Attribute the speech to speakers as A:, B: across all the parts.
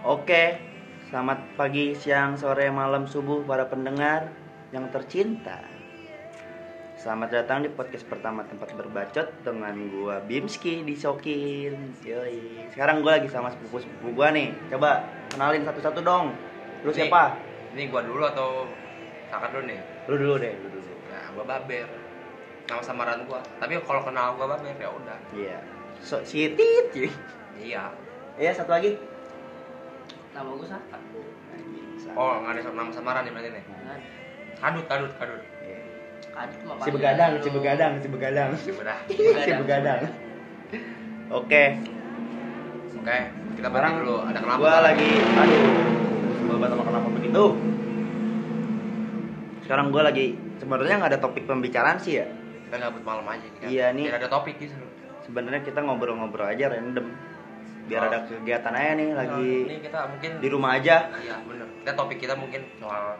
A: Oke, selamat pagi, siang, sore, malam, subuh para pendengar yang tercinta. Selamat datang di podcast pertama tempat berbacot dengan gua Bimski di Sokin. Yoi. Sekarang gua lagi sama sepupu-sepupu gua nih. Coba kenalin satu-satu dong. Lu siapa?
B: Ini gua dulu atau kakak dulu nih?
A: Lu dulu deh, lu dulu.
B: Nah, gua Baber. Nama samaran gua. Tapi kalau kenal gua Baber ya udah.
A: Iya. So, sitit. cuy.
B: Iya.
A: Iya, satu lagi.
C: Nama gue Saka.
B: Oh, nggak ada nama samaran nih berarti nih. Kadut, kadut, kadut.
A: Iya.
C: Kadit mah
A: Si begadang, si begadang, si begadang.
B: Sudah.
A: Si begadang. Oke,
B: Oke, kita berarti dulu. Ada kenapa?
A: Gua lagi, aduh, banget sama kenapa begitu. Sekarang gua lagi, sebenarnya nggak ada topik pembicaraan sih ya.
B: Kita gabut malam aja nih kan.
A: Iya, nih.
B: Ada topik gitu.
A: Sebenarnya kita ngobrol-ngobrol aja random, biar ada kegiatan aja nih lagi
B: Nah, ini kita mungkin
A: di rumah aja.
B: Iya, bener. Kita topik kita mungkin soal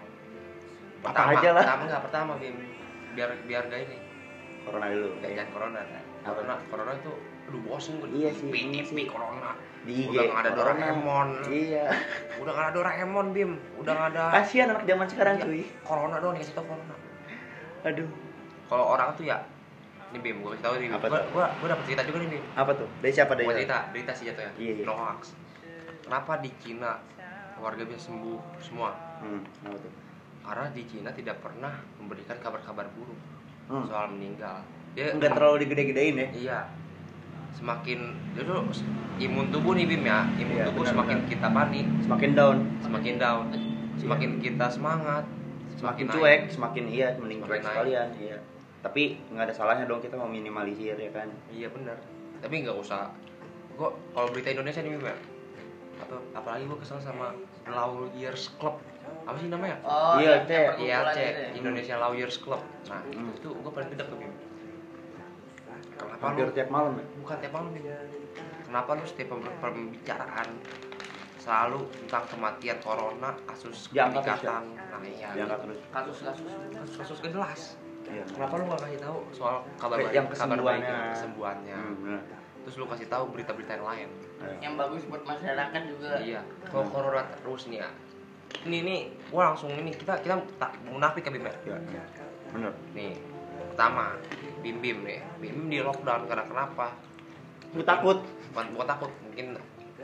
A: Apa aja lah.
B: Pertama enggak pertama Bim. Biar biar gak ini.
A: Corona dulu.
B: Gak jangan corona. kan. Corona, corona itu aduh bosen gue.
A: Iya sih, iya sih.
B: corona.
A: Di IG.
B: Udah nggak ada
A: Corona.
B: Doraemon.
A: Iya.
B: Udah gak ada Doraemon, Bim. Udah gak ada
A: Kasihan anak zaman sekarang
B: Iya,
A: cuy.
B: Corona doang dikasih tau corona.
A: Aduh.
B: Kalau orang tuh ya ini Bim, gue kasih tau nih.
A: Apa
B: Gue
A: tuh?
B: gue gue dapet cerita juga nih Bim.
A: Apa tuh? Dari siapa dari?
B: Cerita, cerita sih jatuhnya.
A: Iya, iya.
B: No hoax. Kenapa di Cina warga bisa sembuh semua?
A: Hmm, apa tuh?
B: Karena di Cina tidak pernah memberikan kabar-kabar buruk
A: Hmm.
B: soal meninggal. Dia
A: Enggak terlalu digede-gedein ya.
B: Iya. Semakin itu imun tubuh nih Bim ya, imun
A: Iya,
B: tubuh
A: benar,
B: semakin
A: benar.
B: kita panik,
A: Semakin down,
B: semakin down, semakin kita semangat,
A: semakin
B: naik.
A: cuek, semakin iya, mending
B: Semakin
A: cuek
B: naik.
A: sekalian, iya. Tapi nggak ada salahnya dong kita mau minimalisir ya kan.
B: Iya benar. Tapi nggak usah. Gue kalau berita Indonesia nih Bim ya, atau apalagi gue kesel sama Lawyers Club. Apa sih namanya?
C: Oh,
A: Iya,
B: Iya
C: perkumpulan
B: cek
C: gitu ya.
B: Indonesia Lawyers Club. Nah
A: Hmm.
B: itu gue paling gede tuh Bim. Kenapa
A: Hampir
B: lu
A: tiap malam ya.
B: bukan tiap malam Bim? Kenapa lu setiap pem- pembicaraan selalu tentang kematian corona, kasus
A: Diangkat ya?
B: peningkatan, nah iya,
A: Diangkat terus.
C: Kasus-kasus.
B: kasus-kasus jelas.
A: Iya.
B: Kenapa lu gak kasih tahu soal kabar baik,
A: yang
B: kabar baik, kesembuhannya?
A: Hmm, benar.
B: Terus lu kasih tahu berita-berita yang lain.
A: Ayo.
C: Yang bagus buat masyarakat juga.
B: Iya. Kalau corona terus nih ya. Ini nih, gua langsung ini kita kita tak munafik ya Bim ya?
A: Iya, iya. Bener.
B: Nih, pertama Bim Bim nih. Bim Bim di lockdown karena kenapa?
A: Gue takut.
B: Bukan, bukan takut, mungkin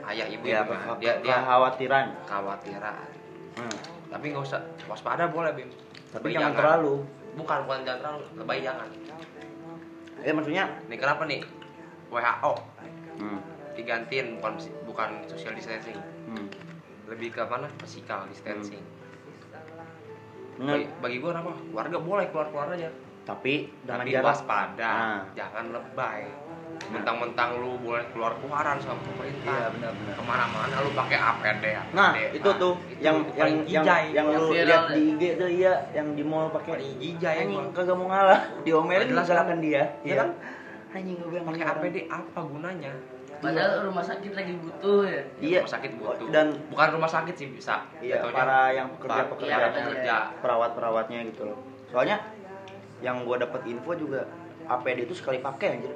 B: ayah ibu
A: Ya,
B: ya, dia dia
A: kekhawatiran.
B: khawatiran.
A: Hmm.
B: Tapi nggak usah waspada boleh Bim.
A: Tapi
B: Lebay
A: jangan terlalu.
B: Bukan bukan jangan terlalu, lebay jangan.
A: Ya maksudnya.
B: Nih kenapa nih? WHO
A: Hmm.
B: digantiin bukan bukan social distancing,
A: Hmm.
B: lebih ke mana? Physical distancing.
A: Bener.
B: Bagi, bagi gue apa? Warga boleh keluar keluar aja.
A: Tapi dengan
B: Tapi
A: jarak.
B: waspada,
A: Nah.
B: jangan lebay. Mentang-mentang lu boleh keluar keluaran sama pemerintah.
A: Iya benar-benar.
B: Ke mana-mana lu pakai APD. APD.
A: Nah, itu tuh
B: itu
A: yang yang yang yang
C: Yang
A: lu lihat
C: ya.
A: di IG tuh iya, yang di mall pakai
B: paling ijai
A: anjing kagak mau ngalah. Diomelin
B: Jelas
A: silakan
B: kan?
A: dia.
B: Iya kan?
A: Anjing gue bilang
B: Pakai. APD apa gunanya?
C: Padahal rumah sakit lagi butuh ya.
A: Iya.
B: Rumah sakit butuh.
A: Dan
B: bukan rumah sakit sih bisa.
A: iya
B: Jatuhnya
A: para yang pekerja-pekerja
C: Iya,
B: pekerja.
A: perawat-perawatnya gitu loh. Soalnya yang gua dapat info juga APD itu sekali pakai anjir.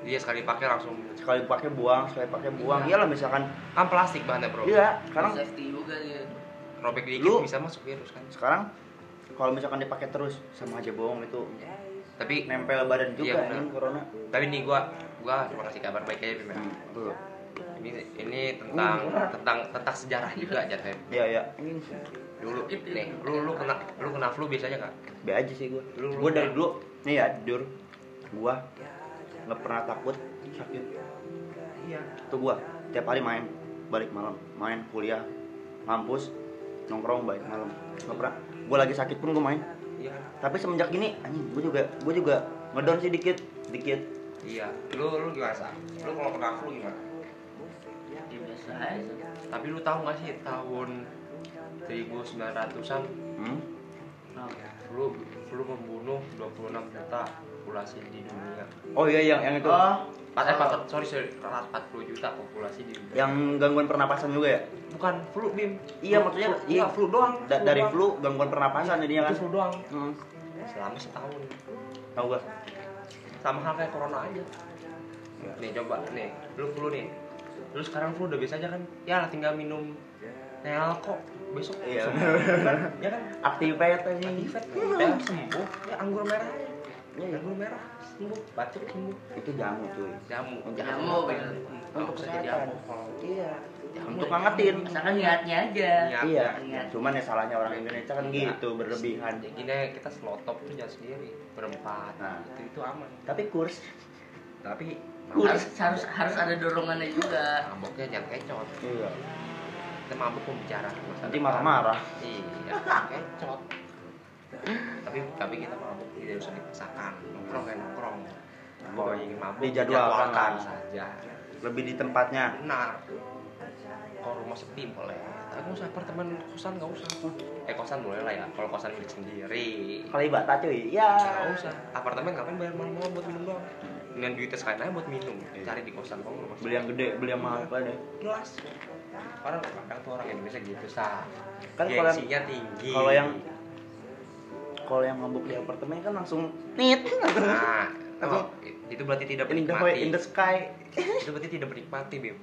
B: Dia sekali pakai langsung
A: Sekali pakai buang, sekali pakai buang.
C: Iya.
A: Iyalah misalkan
B: kan plastik bahannya bro.
A: iya, sekarang
C: safety juga dia.
B: Robek dikit
A: Lu-
B: bisa masuk virus kan.
A: sekarang kalau misalkan dipakai terus sama aja bohong itu
B: Tapi
A: nempel badan juga
B: Iya,
A: anjing corona.
B: tapi nih gua gua cuma kasih kabar baik aja Bim. ya.
A: Hmm.
B: Ini ini tentang tentang tentang sejarah juga jatuhnya.
A: Iya, iya.
B: Dulu nih, lu lu kena lu kena flu biasanya kan?
A: B aja sih gue
B: Lu-
A: gue
B: lu-
A: dari dulu nih ya jujur gue nggak pernah takut sakit
B: Iya.
A: tuh gue tiap hari main balik malam main kuliah ngampus nongkrong balik malam nggak pernah gue lagi sakit pun gue main
B: Iya.
A: tapi semenjak ini anjing gue juga gue juga ngedown sih dikit dikit
B: Iya. Lu lu gimana sih? Lu kalau kena flu gimana?
C: Ya biasa aja.
B: Tapi lu tahu gak sih tahun 1900-an
A: hmm?
C: Nah,
B: flu flu membunuh 26 juta populasi di dunia.
A: oh iya yang yang itu
C: Oh,
B: Pas eh, pas- sorry sorry 40 juta populasi di dunia.
A: yang gangguan pernapasan juga ya
B: bukan flu bim.
A: Iya,
B: Flu-
A: maksudnya,
B: flu,
A: iya.
B: iya, flu doang.
A: Da- dari
B: doang.
A: flu gangguan pernapasan jadinya kan
B: Itu flu doang.
A: hmm.
B: Selama setahun.
A: tahu gak
B: Sama hal kayak corona aja.
A: Ya.
B: Nih coba nih, lu flu nih. lu sekarang flu udah biasa aja kan ya tinggal minum Nel kok besok
A: Iya.
B: ya kan
A: Aktifet aja.
B: Aktifat ya sembuh ya anggur merah ya anggur merah sembuh batuk sembuh
A: Itu jamu cuy.
B: jamu
C: Jamu, bener.
B: untuk
A: Untuk
B: jadi
A: kesehatan. Iya.
C: Jamu
A: Untuk ngangetin.
C: Asalkan niatnya aja.
B: Niat.
A: Iya.
C: Niat.
A: Cuman ya salahnya orang Indonesia kan
B: Iya.
A: gitu berlebihan.
B: Ya gini kita selotop tuh jangan sendiri berempat
A: Nah.
B: itu itu aman
A: Tapi kurs.
B: tapi
C: Harus harus harus ada dorongannya juga.
B: maboknya jangan kecot
A: Iya.
B: Kita mabuk pembicara masa
A: Nanti marah-marah.
B: iya kecot tapi tapi kita mabuk tidak usah dipaksakan nongkrong kayak nongkrong. Kalau ingin mabuk
A: Dijadwalkan
B: saja.
A: Lebih di tempatnya.
B: benar. Kalau rumah sepi boleh. Tapi nggak usah apartemen kosan nggak usah. Eh kosan boleh lah ya kalau kosan milik sendiri.
A: Kali bata cuy. Ya.
B: nggak usah. Apartemen ngapain bayar mahal-mahal buat minum doang? Dengan duitnya sekalian aja buat minum
A: Iya.
B: cari di kosan kok rumah
A: Beli yang gede, beli yang mahal apa deh.
B: jelas orang kadang tuh orang Indonesia gitu sah
A: Kan kalau yang-
B: tinggi.
A: kalau yang- Kalau yang mabuk di apartemen kan langsung nit.
B: nah
A: Langsung,
B: oh, itu berarti tidak
A: In the,
B: menikmati
A: in the sky.
B: itu berarti tidak menikmati bim.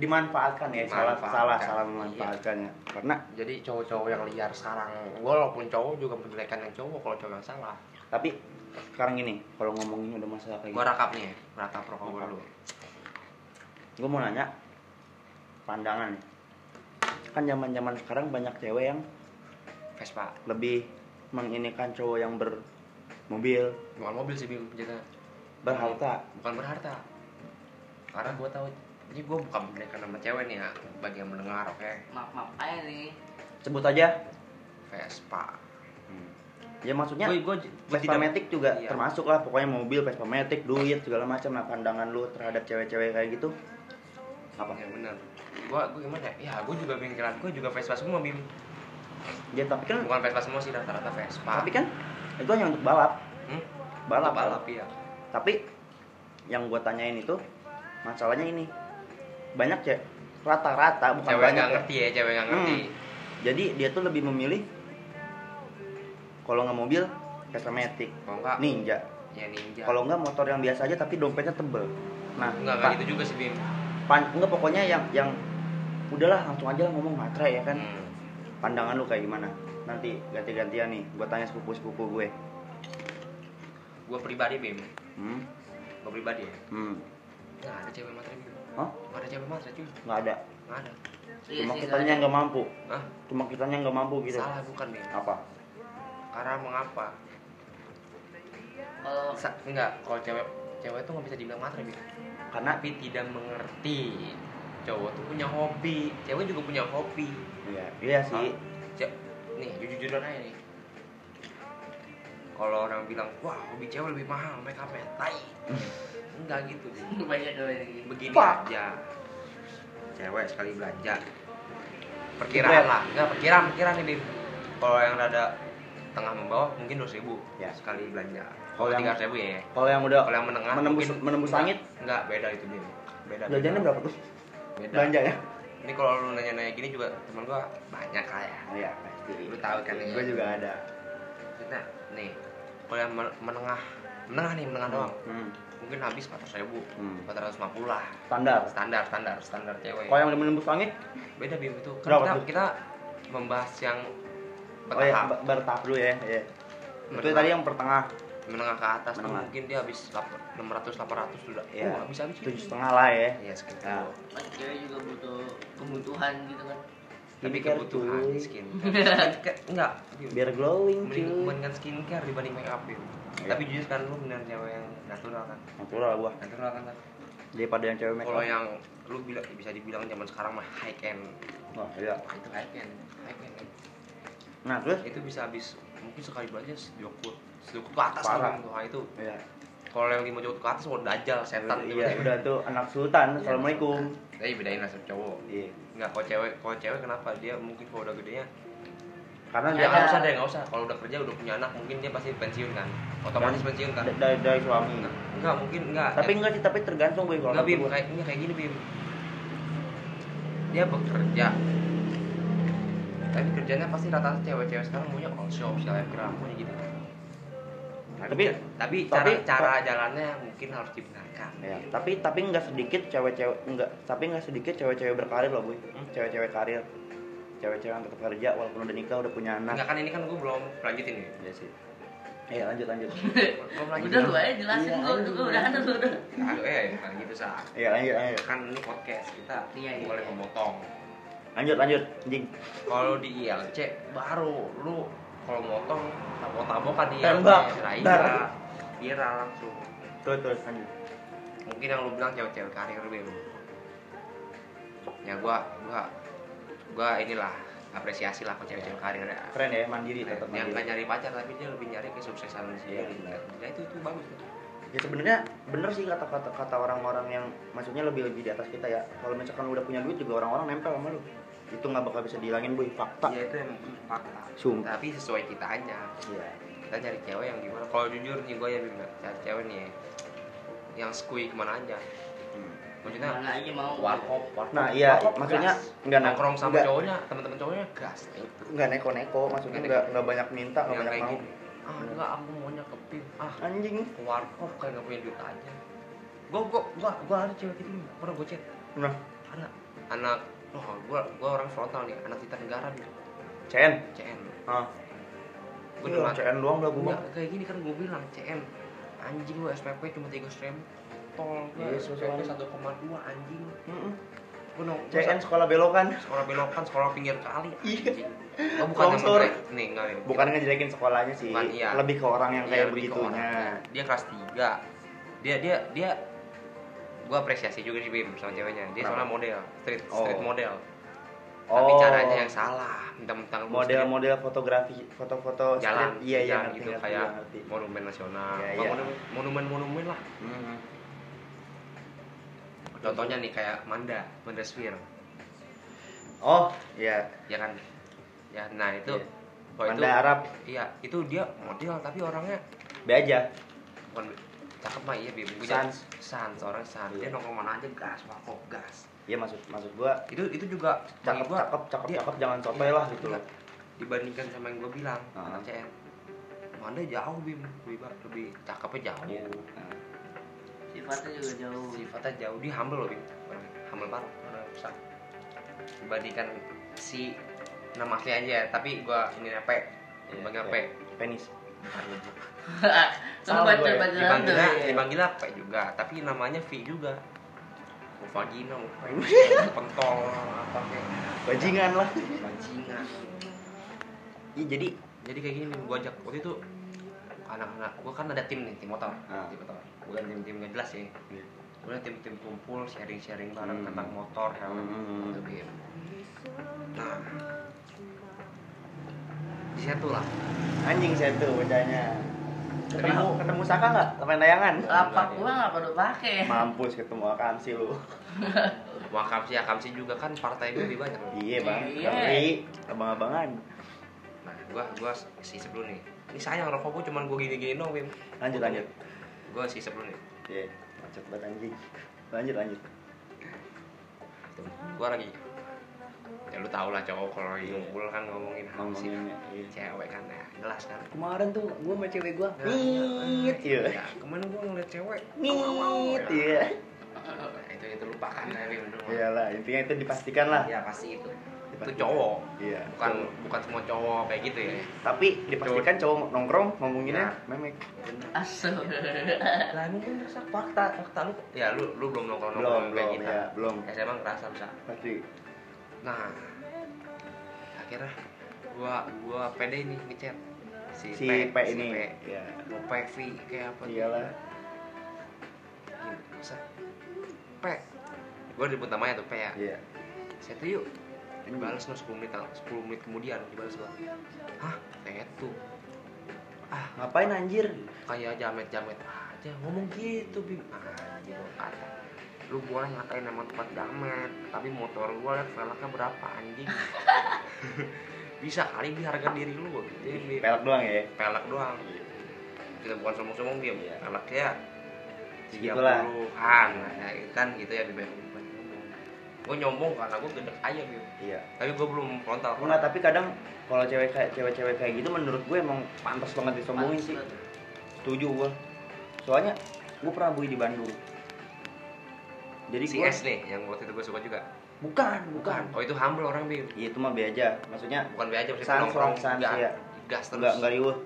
A: Dimanfaatkan ya, salah salah salah memanfaatkannya. Karena
B: jadi cowok-cowok yang liar sekarang walaupun cowok juga menjelekan yang cowok kalau cowok yang salah.
A: Tapi sekarang gini, kalau ngomongin udah masalah kayak
B: gua rakap nih rakap rokok dulu.
A: Gue mau nanya pandangan nih. Kan zaman-zaman sekarang banyak cewek yang
B: Vespa
A: lebih menginikan cowok yang bermobil,
B: bukan mobil sih bim kita
A: berharta.
B: bukan berharta karena gua tahu ini gua bukan mendekat nama cewek nih ya bagi yang mendengar oke
C: Maaf maaf aja nih.
A: Sebut aja.
B: Vespa
A: Ya maksudnya
B: gua- gua
A: Vespa Matic juga
B: iya.
A: termasuk lah pokoknya mobil, Vespa Matic, duit segala macam. Nah pandangan lu terhadap cewek-cewek kayak gitu apa?
B: ya benar gua gua gimana ya? Ya gua juga bengkelan gua juga Vespa semua bim.
A: Ya tapi kan
B: bukan Vespa semua sih rata-rata Vespa.
A: Tapi kan itu hanya untuk balap.
B: hmm?
A: Balap,
B: Untuk balap ya
A: Tapi yang gue tanyain itu masalahnya ini. Banyak cewek rata-rata bukan
B: cewek
A: banyak
B: nggak
A: ya.
B: ngerti ya cewek nggak ngerti.
A: Jadi dia tuh lebih memilih kalau nggak mobil Vespa Matic,
B: kalau enggak
A: Ninja.
B: ya ninja.
A: Kalau nggak motor yang biasa aja tapi dompetnya tebel. Nah,
B: enggak gitu juga sih bim
A: pan, enggak pokoknya yang yang udahlah langsung aja lah ngomong matre ya kan.
B: Hmm.
A: Pandangan lu kayak gimana? Nanti ganti-gantian nih, gue tanya sepupu-sepupu gue.
B: gua pribadi bim
A: Hmm,
B: gua pribadi ya
A: hmm.
B: nggak ada cewek matre bim
A: Hah?
B: nggak ada cewek matre cuy
A: Nggak ada.
B: nggak ada
C: Iya
A: Cuma kitanya
C: soalnya-
A: nggak mampu.
B: Hah?
A: Cuma kitanya nggak mampu gitu.
B: salah bukan bim
A: Apa?
B: karena mengapa
C: Kalau
B: Sa enggak kalau cewek cewek tuh nggak bisa dibilang matre bim
A: Karena
B: tapi tidak mengerti. Cowok tuh punya hobi cewek juga punya hobi.
A: Iya, iya sih.
B: Ce- nih jujur jujuran aja nih. Kalau orang bilang wah hobi cewek lebih mahal make up tai. Enggak gitu.
C: Banyak banyak gitu.
B: begini
A: Fuck.
B: aja. Cewek sekali belanja. Perkiraan lah. Enggak perkiraan perkiraan nih Bim. Kalau yang rada tengah membawah mungkin dua ribu
A: Ya.
B: sekali belanja
A: Kalau yang-
B: ribu ya
A: Kalau yang udah
B: kalau yang menengah
A: menembus
B: mungkin-
A: menembus langit,
B: enggak beda itu Bim beda beda.
A: berapa tuh?
B: beda
A: Belanja ya?
B: ini kalau lu nanya-nanya gini juga teman gua banyak lah ya
A: Iya, pasti.
B: Lu tahu kan ya?
A: Gue juga ada.
B: Nah, nih, kalau yang men- menengah, menengah nih, menengah doang,
A: Hmm.
B: mungkin habis 400 ribu,
A: Hmm.
B: 450 lah,
A: Standar.
B: standar, standar, standar cewek.
A: Kalau yang menembus langit,
B: Beda bim itu. Kan kita, kita membahas yang
A: oh ya,
B: bertahap,
A: bertahap dulu ya. Iya. Itu tadi yang pertengah.
B: Menengah ke atas tuh
A: Menengah.
B: mungkin dia habis 600 800 sudah.
A: Iya.
B: Oh, habis habis.
A: Tujuh setengah lah ya.
B: Iya segitu.
A: Nah.
C: Cewek juga butuh kebutuhan gitu kan.
B: Tapi
A: Skincare,
B: kebutuhan
A: cuy.
B: skin. enggak.
A: Biar glowing
B: mending
A: cuy.
B: mendingan skincare dibanding make up.
A: Iya.
B: Tapi jujur kan lu beneran cewek yang natural kan.
A: Natural gua.
B: Natural kan. kan?
A: Daripada yang cewek make
B: Kalau yang lu bilang bisa dibilang zaman sekarang mah high end.
A: Wah, iya.
B: Itu high end, high end.
A: Nah, terus
B: Itu bisa habis mungkin sekali belanja sedokut, sedokut ke atas
A: Parah.
B: kan. Wah, itu
A: Iya.
B: kalau yang lima jokut ke atas mau dajal setan
A: Iya, udah tuh anak sultan. Assalamualaikum.
B: Tapi bedain lah sama cowok.
A: Iya.
B: Enggak, kalau cewek, kalau cewek kenapa dia mungkin kalau udah gedenya
A: Karena
B: ya
A: dia
B: nggak
A: kan
B: usah deh nggak usah kalau udah kerja udah punya anak mungkin dia pasti pensiun kan otomatis pensiun kan
A: da- dari, dari suami.
B: enggak mungkin enggak
A: Tapi enggak sih, tapi tergantung gue kalau
B: Enggak bim, kayak ini kayak gini bim. Dia bekerja. Tapi kerjanya pasti rata-rata cewek-cewek sekarang maunya all shop, selebgram, maunya gitu. tapi
A: Tapi-
B: tapi cara
A: tapi-
B: cara jalannya mungkin harus dibenarkan
A: ya tapi tapi nggak sedikit cewek-cewek nggak tapi nggak sedikit cewek-cewek berkarir loh boy
B: Hmm.
A: cewek-cewek karir cewek-cewek yang tetap kerja walaupun udah nikah udah punya anak
B: enggak kan ini kan gue belum lanjutin
A: ya sih Iya lanjut lanjut.
C: Udah lu aja jelasin
A: Iya,
C: gua
A: lanjut.
C: gua udah ada lu udah.
B: Aduh, eh kan gitu sah
A: Iya lanjut lanjut.
B: kan ini podcast kita
C: Iya, iya,
B: boleh
C: iya.
A: Lanjut lanjut. Anjing.
B: kalau di ILC baru lu kalau motong tabok-tabokan di
A: Tembak.
B: ILC nah, iya
A: Dar.
B: viral langsung
A: Terus terus lanjut.
B: mungkin yang lu bilang cewek-cewek karir Bim ya gua gua gua inilah apresiasi lah ke cewek-cewek karir ya
A: Keren ya mandiri tetap
B: yang nggak
A: mandiri.
B: nyari pacar tapi dia lebih nyari kesuksesan sendiri ya itu itu bagus tuh
A: Ya sebenarnya bener sih kata-kata kata orang-orang yang maksudnya lebih lebih di atas kita ya. Kalau misalkan lu udah punya duit juga orang-orang nempel sama lu. Itu nggak bakal bisa dihilangin boy. Fakta.
B: ya itu emang fakta.
A: Sumpah.
B: tapi sesuai kitanya
A: Iya.
B: kita cari cewek yang gimana? Kalau jujur nih gue ya cari cewek nih ya, yang skui ke mana aja.
A: Hmm.
B: maksudnya
C: Mana aja mau.
B: warkop warkop.
A: Nah iya
B: warkop
A: maksudnya nggak nak-
B: nongkrong sama
A: nggak-
B: cowoknya teman-teman cowoknya gas Nah, itu
A: nggak neko-neko maksudnya
B: Nggak
A: nggak banyak minta nggak banyak mau.
B: gini. Ah enggak aku maunya ke pim ah
A: anjing.
B: ke warkop kayak nggak punya duit aja. Gua gua gua gua ada cewek gitu nih pernah gue chat?
A: Nah
B: ada anak oh gua gua orang frontal nih anak kita negara nih.
A: CN
B: CN
A: ah Iya,
B: udah
A: CN doang udah gua
B: Enggak, kayak gini kan gue bilang CN anjing lu SPP cuma tiga ribu. Tol gue
A: Iya,
B: SPP satu koma dua anjing.
A: Mm-mm.
B: gue nong
A: CN sekolah belokan
B: sekolah belokan sekolah pinggir kali
A: Iya.
B: anjing. Oh, bukan
A: Longsor.
B: nih enggak nih.
A: Bukan ngejelekin sekolahnya sih
B: Bukan, iya.
A: lebih ke orang yang
B: Iya,
A: kayak begitunya.
B: orang. dia kelas 3 dia dia dia gue apresiasi juga sih Bim sama ceweknya dia
A: Kenapa?
B: soalnya model street
A: Oh.
B: street model tapi
A: Oh.
B: caranya yang salah mentang-mentang street
A: model-model fotografi foto-foto
B: jalan
A: street. iya iya ngerti,
B: gitu
A: ngerti,
B: kayak
A: ngerti.
B: monumen nasional
A: iya.
B: monumen monumen monumen lah
A: Hmm.
B: contohnya nih kayak Manda Manda Sphere
A: oh iya
B: ya kan ya nah itu
A: Iya.
B: kalau itu
A: Manda Arab
B: iya itu dia model tapi orangnya
A: be aja
B: bukan cakep mah iya bim
A: Sans.
B: sans. Orang sans. Dia
A: Iya.
B: nongkrong mana aja gas wakop gas.
A: Iya maksud maksud gua
B: itu itu juga
A: cakep
B: gua
A: cakep cakep
B: dia-
A: cakep. Jangan sotoy
B: iya,
A: lah gitu
B: iya.
A: loh.
B: Dibandingkan sama yang gue bilang anak CN Manda jauh bim? Lebih, lebih cakepnya jauh.
A: Iya. Nah.
C: Sifatnya juga jauh.
B: sifatnya jauh. Dia humble loh bim. Humble parah orang besar. Dibandingkan si nama asli aja. Tapi gua ini apa
A: Iya,
B: panggil
A: iya.
B: P
A: penis Salah
C: baca
A: gue.
C: baca
B: dipanggilnya dipanggilnya P juga? Tapi namanya V juga. Vagina apa pentol apa kayak
A: bajingan lah.
B: Bajingan.
A: Iya jadi
B: jadi kayak gini gua ajak waktu itu anak-anak gua kan ada tim nih tim motor.
A: Ah.
B: tim motor. Bukan tim-tim nggak jelas ya gua ada tim-tim kumpul sharing-sharing bareng
A: Hmm.
B: tentang motor helm
A: Hmm.
B: gitu gitu. nah. Di situ lah
A: anjing saya tuh bocahnya ketemu ketemu Saka nggak? Lapangan layangan
C: Lapak gua nggak pada pakai.
A: mampus ketemu Akamsi lu.
B: Wakamsi Akamsi juga kan partai gue lebih banyak.
A: Iya bang.
C: Iya.
A: tapi abang-abangan.
B: Nah, gua gua si sebelum nih. Ini sayang rokok gua cuman gua gini-gini dong, Bim.
A: lanjut lanjut.
B: Gua si sebelum nih.
A: iya. Macet banget anjing lanjut lanjut.
B: Gua lagi lu tau lah cowok kalau lagi
A: Iya.
B: ngumpul kan ngomongin hal sih.
A: ngomonginnya iya.
B: cewek kan ya jelas kan.
A: Kemarin tuh gue sama cewek gue ngit iya
B: ya, kemarin gua ngeliat cewek
A: ngit
B: ya.
A: iya.
B: Nah, itu itu lupakan ya dulu.
A: iyalah intinya itu dipastikan lah.
B: Ya pasti itu. Itu cowok.
A: Iya
B: bukan
A: cowok.
B: bukan semua cowok kayak gitu ya.
A: Tapi dipastikan cowok. nongkrong ngomonginnya
B: Ya.
A: memek.
C: Asuh.
B: lah mungkin rasa fakta fakta lu. Ya lu lu belum nongkrong
A: belum
B: nongkrong kayak
A: belum
B: kita.
A: ya belum.
B: Ya saya emang ngerasa bisa
A: pasti.
B: Nah akhirnya gua gua pede nih ngechat. Si,
A: si P ini
B: P.
A: ya
B: mau PV kayak apa
A: iyalah.
B: Gini, masa? P gua disebut namanya tuh P ya.
A: Iya.
B: Saya tuh yuk. Dibalas no 10 menit 10 menit kemudian dibalas gua. Hah? Itu ah.
A: Ngapain anjir?
B: Kayak jamet-jamet aja ngomong gitu bim. Anjir gua kata lu boleh ngatain nama tempat jamet tapi motor gua liat velgnya berapa anjing? Bisa kali di harga diri lu gua gitu
A: pelek doang ya?
B: Pelek doang. Kita bukan sombong-sombong dia
A: Iya.
B: peleknya tiga puluhan ya, kan gitu ya bim gue nyombong karena gue gede aja bim
A: iya.
B: Tapi gue belum frontal
A: enggak tapi kadang kalau cewek kayak cewek-cewek kayak gitu menurut gue emang pantas banget disombongin sih. setuju gua. Soalnya gua pernah bui di Bandung jadi
B: si
A: gua
B: S nih yang waktu itu gue suka juga.
A: Bukan bukan.
B: Oh itu humble orang bim
A: Iya, itu mah be aja. Maksudnya
B: bukan be aja maksudnya
A: Sans,
B: nongkrong.
A: Sans,
B: gas
A: iya.
B: gas terus
A: enggak enggak riuh.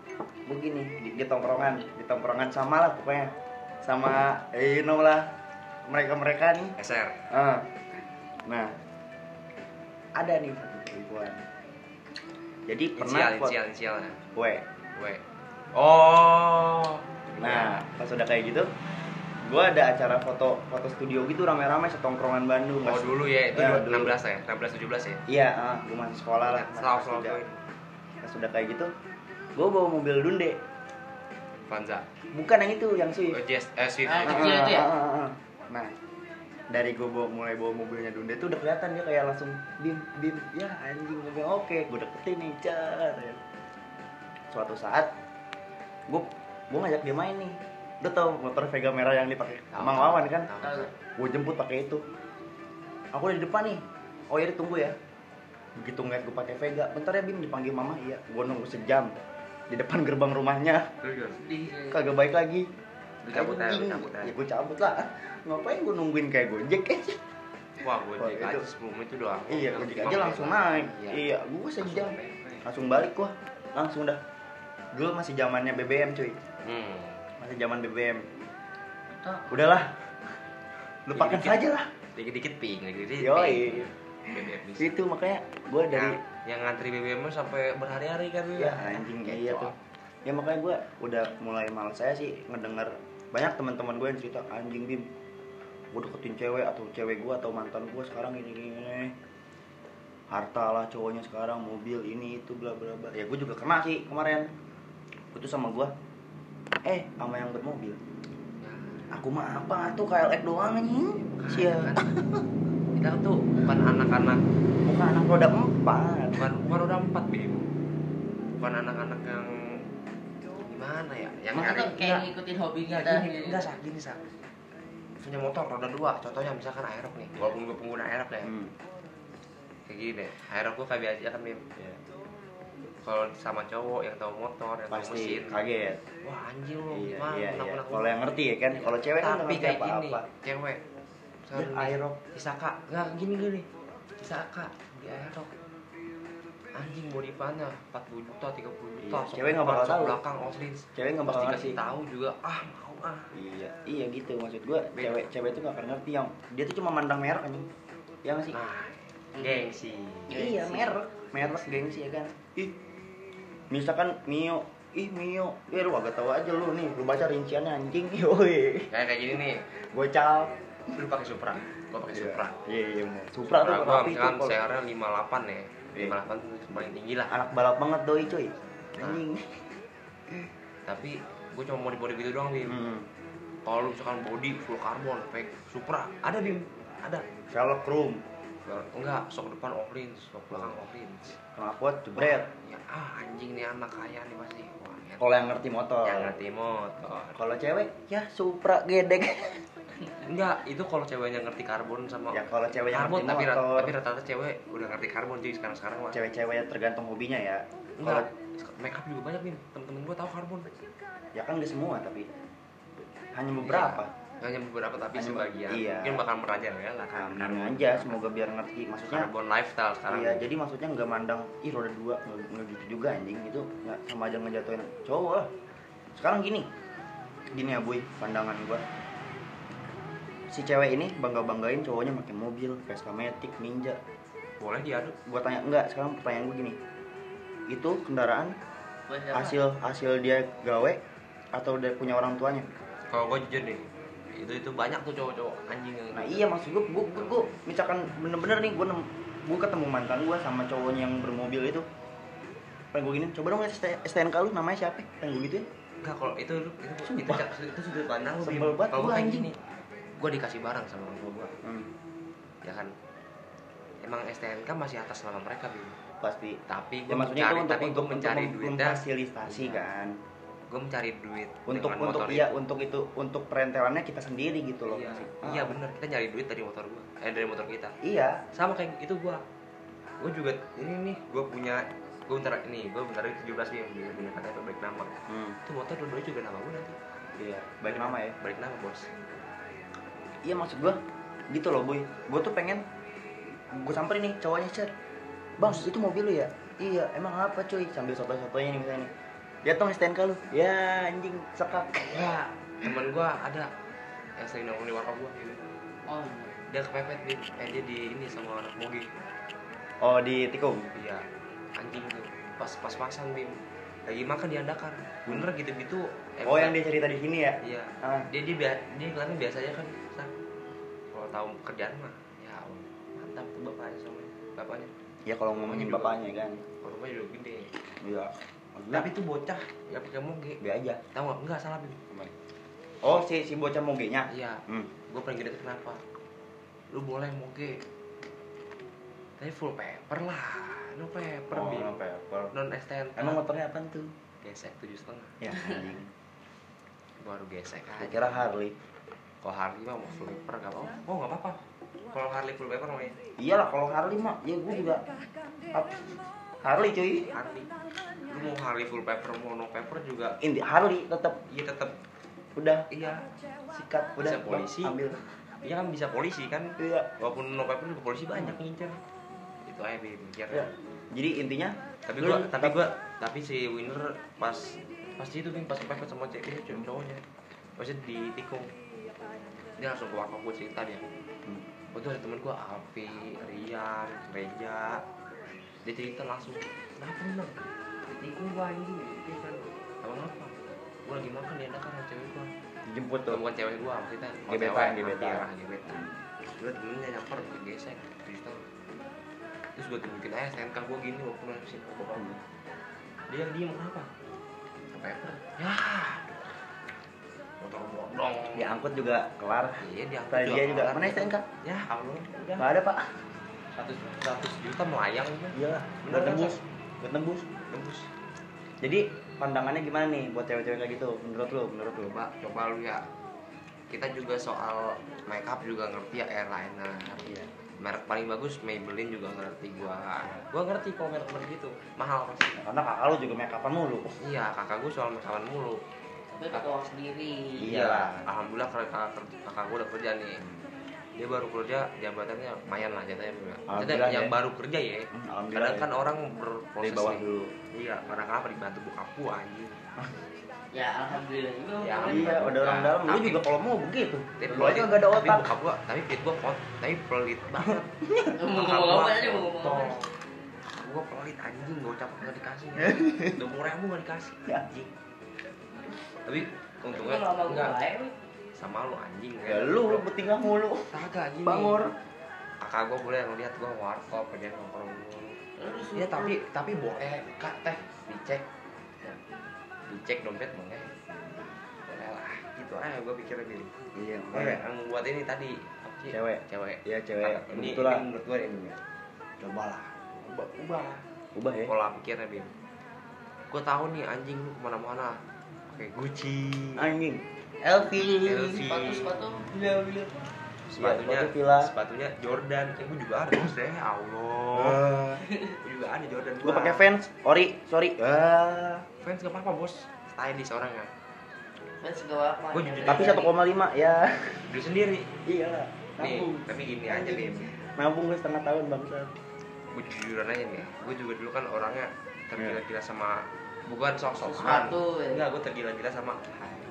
A: Begini di, di tongkrongan. Di tongkrongan sama lah pokoknya. Sama eh, you know lah mereka mereka nih
B: SR
A: Ah. nah. Ada nih satu perempuan. Jadi pernah
B: inisial inisial inisialnya.
A: W.
B: W. Oh.
A: Nah pas udah kayak gitu gua ada acara foto foto studio gitu rame-rame setongkrongan Bandung
B: oh dulu ya itu
A: Ya,
B: dua-
A: dulu.
B: 16 ya? 16 17 ya?
A: Iya ah, gua masih sekolah lah masih
B: selalu selalu
A: pas udah kayak gitu gua bawa mobil Dunde.
B: Vanza.
A: Bukan yang itu yang sih
B: oh, Jess eh Swift.
C: Ah, kecil itu ya?
A: Nah, dari gue bawa, mulai bawa mobilnya Dunde tuh udah kelihatan dia kayak langsung bim bim. Ya anjing mobil oke gue deketin nih car. Suatu saat gue gue ngajak dia main nih. Udah tau motor Vega merah yang dipakai Mang. Wawan kan? Gue jemput pakai itu. Aku udah di depan nih. Oh ya tunggu ya. Begitu ngeliat gue pakai Vega, bentar ya Bim dipanggil mama iya. Gue nunggu sejam di depan gerbang rumahnya kagak baik lagi
B: cabut aja, cabut aja.
A: ya gue cabut lah ngapain gue nungguin kayak gojek aja
B: Wah, gue
A: Wah,
B: aja sebelum itu doang.
A: iya gojek aja langsung naik
B: Iya.
A: iya gue sejam
B: Langsung.
A: balik gua langsung dah dulu masih zamannya BBM cuy
B: Hmm.
A: Masih zaman BBM udahlah. Lupakan saja lah.
B: Dikit-dikit ping, dikit-dikit
A: yoi.
B: ping. BBM bisa.
A: itu makanya gue dari
B: Yang, yang ngantri BBM sampai berhari-hari kan
A: ya anjing iya tuh. Ya makanya gue udah mulai malas saya sih ngedenger. Banyak teman-teman gue yang cerita anjing bim gue deketin cewek atau cewek gue atau mantan gue sekarang ini ini, ini. harta lah cowoknya sekarang mobil ini itu bla bla bla. Ya gue juga kena sih kemarin. Itu sama gue eh sama yang bermobil aku mah apa tuh KLX doang anjing sia
B: Kita tuh bukan anak-anak,
A: bukan anak roda empat
B: bukan bukan udah empat bim. Bukan anak-anak yang gimana ya? Yang nyari
C: kayak ngikutin hobi kita
B: gini, enggak sak gini sak. Punya motor roda dua, contohnya misalkan Aerox nih. Walaupun gue pengguna Aerox ya.
A: hmm.
B: Kayak gini deh. Aerox gue kayak biasa kan bim. Kalau sama cowok yang tahu motor, yang tahu
A: pasti
B: mesin,
A: kaget.
B: Wah anjing lu
A: iya
B: gimana?
A: iya iya. kalau yang ngerti ya kan kalau cewek kan
B: tapi
A: ngerti
B: kayak
A: apa
B: gini
A: apa
B: cewek
A: ya aerox
B: Isaka nggak gini gini. Isaka di Aerox anjing body pannya 40 juta 30 juta
A: Iya, cewek nggak bakal tahu.
B: belakang Oslins.
A: Cewek nggak bakal ngerti.
B: tahu juga. Ah mau ah.
A: Iya iya gitu maksud gua.
B: Beda.
A: cewek cewek itu nggak akan ngerti yang dia tuh cuma mandang merek anjing. Ya nggak sih?
B: Nah gengsi.
A: Iya merek. Merek gengsi ya kan? Ih misalkan Mio ih Mio ya lu agak tahu aja lu nih lu baca rinciannya anjing yoi.
B: Kayak kayak gini nih.
A: Gocap
B: lu pakai Supra gua pakai Supra.
A: iya iya bener Supra tuh
B: Supra gua
A: tuh
B: misalkan
A: kalau
B: CR-nya 58 ya.
A: Iya.
B: 58 tuh paling tinggi lah.
A: Anak balap banget doi cuy
B: Nah.
A: anjing.
B: Tapi gua cuma mau di body gitu doang bim.
A: Hmm.
B: kalau lu misalkan body full carbon fake Supra ada bim. Ada.
A: Sherlock Chrome
B: enggak sok depan Oklins sok belakang Oklins
A: knalpot jebret?
B: Ya ah anjing nih anak kaya nih pasti. Ya.
A: kalau yang ngerti motor.
B: Yang ngerti motor.
A: Kalau cewek ya Supra gedek.
B: Enggak itu kalau ceweknya ngerti karbon sama
A: ya kalau cewek yang
B: karbon
A: ngerti
B: tapi
A: motor.
B: tapi rata-rata cewek udah ngerti karbon cuy sekarang sekarang mah
A: cewek-cewek tergantung hobinya ya.
B: Enggak make up juga banyak nih temen-temen gua tahu karbon.
A: Ya kan gak semua tapi hanya beberapa.
B: Hanya beberapa tapi
A: Hanya-
B: sebagian.
A: iya.
B: mungkin bakal merajalela kan
A: amin aja semoga biar ngerti. Maksudnya
B: karbon lifestyle sekarang.
A: Iya jadi maksudnya nggak mandang ih roda dua nggak gitu juga anjing. Itu nggak sama aja ngejatuhin cowok lah. Sekarang gini. Gini ya boy pandangan gua. Si cewek ini bangga banggain cowoknya pakai mobil Vespa Matic Ninja.
B: Boleh diadu.
A: Gua tanya enggak sekarang pertanyaan gua gini. Itu kendaraan hasil hasil dia gawe atau dia punya orang tuanya
B: kalau gua jujur nih itu itu banyak tuh cowok-cowok anjing yang
A: nah iya maksud gua gua, gua, gua misalkan bener-bener nih gua nem- gua ketemu mantan gua sama cowoknya yang bermobil itu. Pengen gua gini coba dong lihat ST- STNK lu namanya siapa? Pengen gua gitu ya
B: Enggak kalau itu itu itu, itu, itu sudut pandang lu.
A: Sebel banget
B: Kalau kayak
A: anjing.
B: gini, gua dikasih barang sama orang tua gua,
A: hmm,
B: ya kan. Emang STNK masih atas nama mereka, Bim.
A: pasti.
B: Tapi
A: ya
B: gua
A: maksudnya
B: mencari,
A: itu untuk
B: tapi
A: untuk
B: gua mencari
A: untuk
B: duitnya,
A: memfasilitasi kan
B: gua mencari duit
A: untuk untuk
B: motor
A: iya
B: itu.
A: untuk itu untuk perentelannya kita sendiri gitu loh
B: Iya,
A: masih.
B: iya
A: Ah.
B: bener kita nyari duit dari motor gua, eh dari motor kita.
A: iya
B: Sama kayak itu gua. Gua juga ini nih, gua punya gue bentar ini gue bentar lagi 17 nih punya punya KTP balik nama
A: Hmm.
B: itu motor dua-duanya juga nama gue nanti
A: Iya, baik nama ya.
B: balik nama bos
A: Iya maksud gua gitu loh boy. Gua tuh pengen gue samperin nih cowoknya chat. Bang, itu mobil lu ya? Iya, emang apa cuy? Sambil soto-sotonya nih misalnya nih. Lihat dong STNK lu. Ya anjing sekak.
B: ya temen gue ada yang sering nongkrong di warkop gue gitu
C: Oh,
B: dia kepepet dia, eh, dia di ini sama anak mogi
A: Oh di tikung.
B: iya anjing tuh pas pas pasan bim lagi makan di andakar bener gitu gitu
A: Oh yang dia cerita di sini ya?
B: iya
A: Ah.
B: dia dia dia kelihatannya biasa aja kan kalau tahu pekerjaan mah ya mantap tuh bapaknya sama bapaknya
A: Ya kalau ngomongin
B: juga.
A: bapaknya kan.
B: kalau bapaknya udah gede
A: Iya.
B: Tapi tuh bocah ya pakai moge
A: Be aja.
B: tahu nggak? Enggak salah bim.
A: Oh si si bocah mogenya.
B: iya.
A: Hmm.
B: gue paling gede kenapa? Lu boleh moge tapi full paper lah. No paper
A: Oh,
B: bim.
A: no paper.
B: non STN
A: Emang motornya apaan tuh?
B: gesek tujuh setengah.
A: Ya anjing.
B: baru gesek aja.
A: kira Harley.
B: kalau Harley mah mau full paper gak apa oh nggak apa-apa. Kalau Harley full paper mah ya
A: Iyalah kalau Harley mah ya gue juga Ap- Harley cuy.
B: Harley. Lu mau Harley full paper mau no paper juga.
A: Inti Harley tetap
B: iya tetap
A: udah.
B: Iya.
A: Sikat. Udah
B: Bisa
A: Bang,
B: polisi.
A: ambil.
B: iya kan bisa polisi kan.
A: Iya.
B: walaupun no paper juga polisi banyak ngincer. Itu aja mikir
A: Ya. Jadi intinya
B: tapi
A: lu
B: gua tapi
A: tetap-
B: gua tapi si winner pas pas itu Bing, pas kepepet sama cewek cewek cowoknya. Pasti di tikung dia langsung ke warkop gue cerita dia.
A: Hmm.
B: Itu ada temen gua Alfi, Rian, Reja dia cerita langsung kenapa bener ditikung gua anjing dia kan apa apa? Gua lagi makan di sama cewek gua.
A: Dijemput
B: Tuh, bukan cewek gua maksudnya
A: Gebetan, gebetan.
B: gebetan. Gua temennya nyamper gesek cerita terus gua tunjukin aja SNK gua gini walaupun harus sih bapak
A: Hmm.
B: dia yang diem kenapa? Ke paper. Ya. Motor bodong
A: Diangkut juga kelar.
B: iya dia
A: Tadi dia juga. mana STNK?
B: ya Allah udah
A: Enggak ada, Pak.
B: Seratus seratus juta melayang
A: Iya,
B: Bener
A: udah
B: kan,
A: tembus. Udah tembus.
B: tembus
A: Jadi pandangannya gimana nih buat cewek-cewek kayak gitu menurut lu? Menurut lu?
B: coba coba lu ya kita juga soal makeup juga ngerti ya eyeliner
A: Iya.
B: merek paling bagus Maybelline juga ngerti gua gua ngerti kalau merek merek gitu mahal pasti
A: Karena kakak lu juga make upan mulu.
B: iya kakak gua soal make upan mulu
C: Tapi uang sendiri.
A: Iya.
B: alhamdulillah kakak, kakak, kakak gua udah kerja nih dia baru kerja jabatannya lumayan lah
A: Alhamdulillah
B: yang
A: ya.
B: baru kerja ya
A: Hmm, Alhamdulillah.
B: kadang kan
A: ya.
B: orang berproses
A: bawah
B: nih.
A: dulu.
B: iya kadang kenapa dibantu bokap gua anjing
C: Ya alhamdulillah juga.
B: Ya,
C: boleh.
A: Iya, udah orang dalam. Lu
B: tapi-
A: juga kalau mau begitu.
B: tapi
A: Lu aja enggak ada
B: tapi
A: otak.
B: bokap gua tapi pit gua pot tapi pelit banget
C: Mau ngomong apa aja mau ngomong.
B: Gua pelit anjing, gua ucap nggak dikasih. Dua puluh ribu nggak dikasih.
A: Ya.
B: Anjing. Tapi
C: Itu
B: untungnya enggak
C: baik.
B: Sama lu anjing.
A: Ya lu bertingkah mulu.
B: kagak gini.
A: Bangor.
B: Kakak gua boleh ngeliat gua warkop pengen nongkrong. Iya tapi tapi boleh kak teh dicek. Ya. Dicek dompet boleh. Boleh lah. Gitu aja gua pikirnya gini.
A: Iya,
B: ya, yang buat ini tadi?
A: Cewek.
B: Cewek.
A: Iya, cewek.
B: Ini,
A: lah.
B: ini menurut gua ini ya. Cobalah. Ubah, ubah.
A: Ubah ya.
B: pola pikirnya bim gue tahu nih anjing lu ke mana-mana pakai Gucci
A: Anjing. LV.
B: LV.
C: Sepatu sepatu.
A: Iya, iya.
B: sepatunya
A: sepatu
B: sepatunya Jordan ya gue juga ada bos deh Allah
A: Ah.
B: gue juga ada Jordan
A: Gua pakai fans. Ori, sorry. Ah.
B: fans gak apa-apa bos stylish orangnya
C: Fans gak apa-apa.
B: Gua jujur.
A: Tapi 1,5 ya.
B: beli sendiri
A: Iya.
B: nih
A: Nabung.
B: tapi gini aja bim
A: Nabung gue setengah tahun bangsa.
B: gue jujuran aja nih gue juga dulu kan orangnya tergila-gila sama bukan sok-sokan
C: Sepatu, ya.
B: enggak gue tergila-gila sama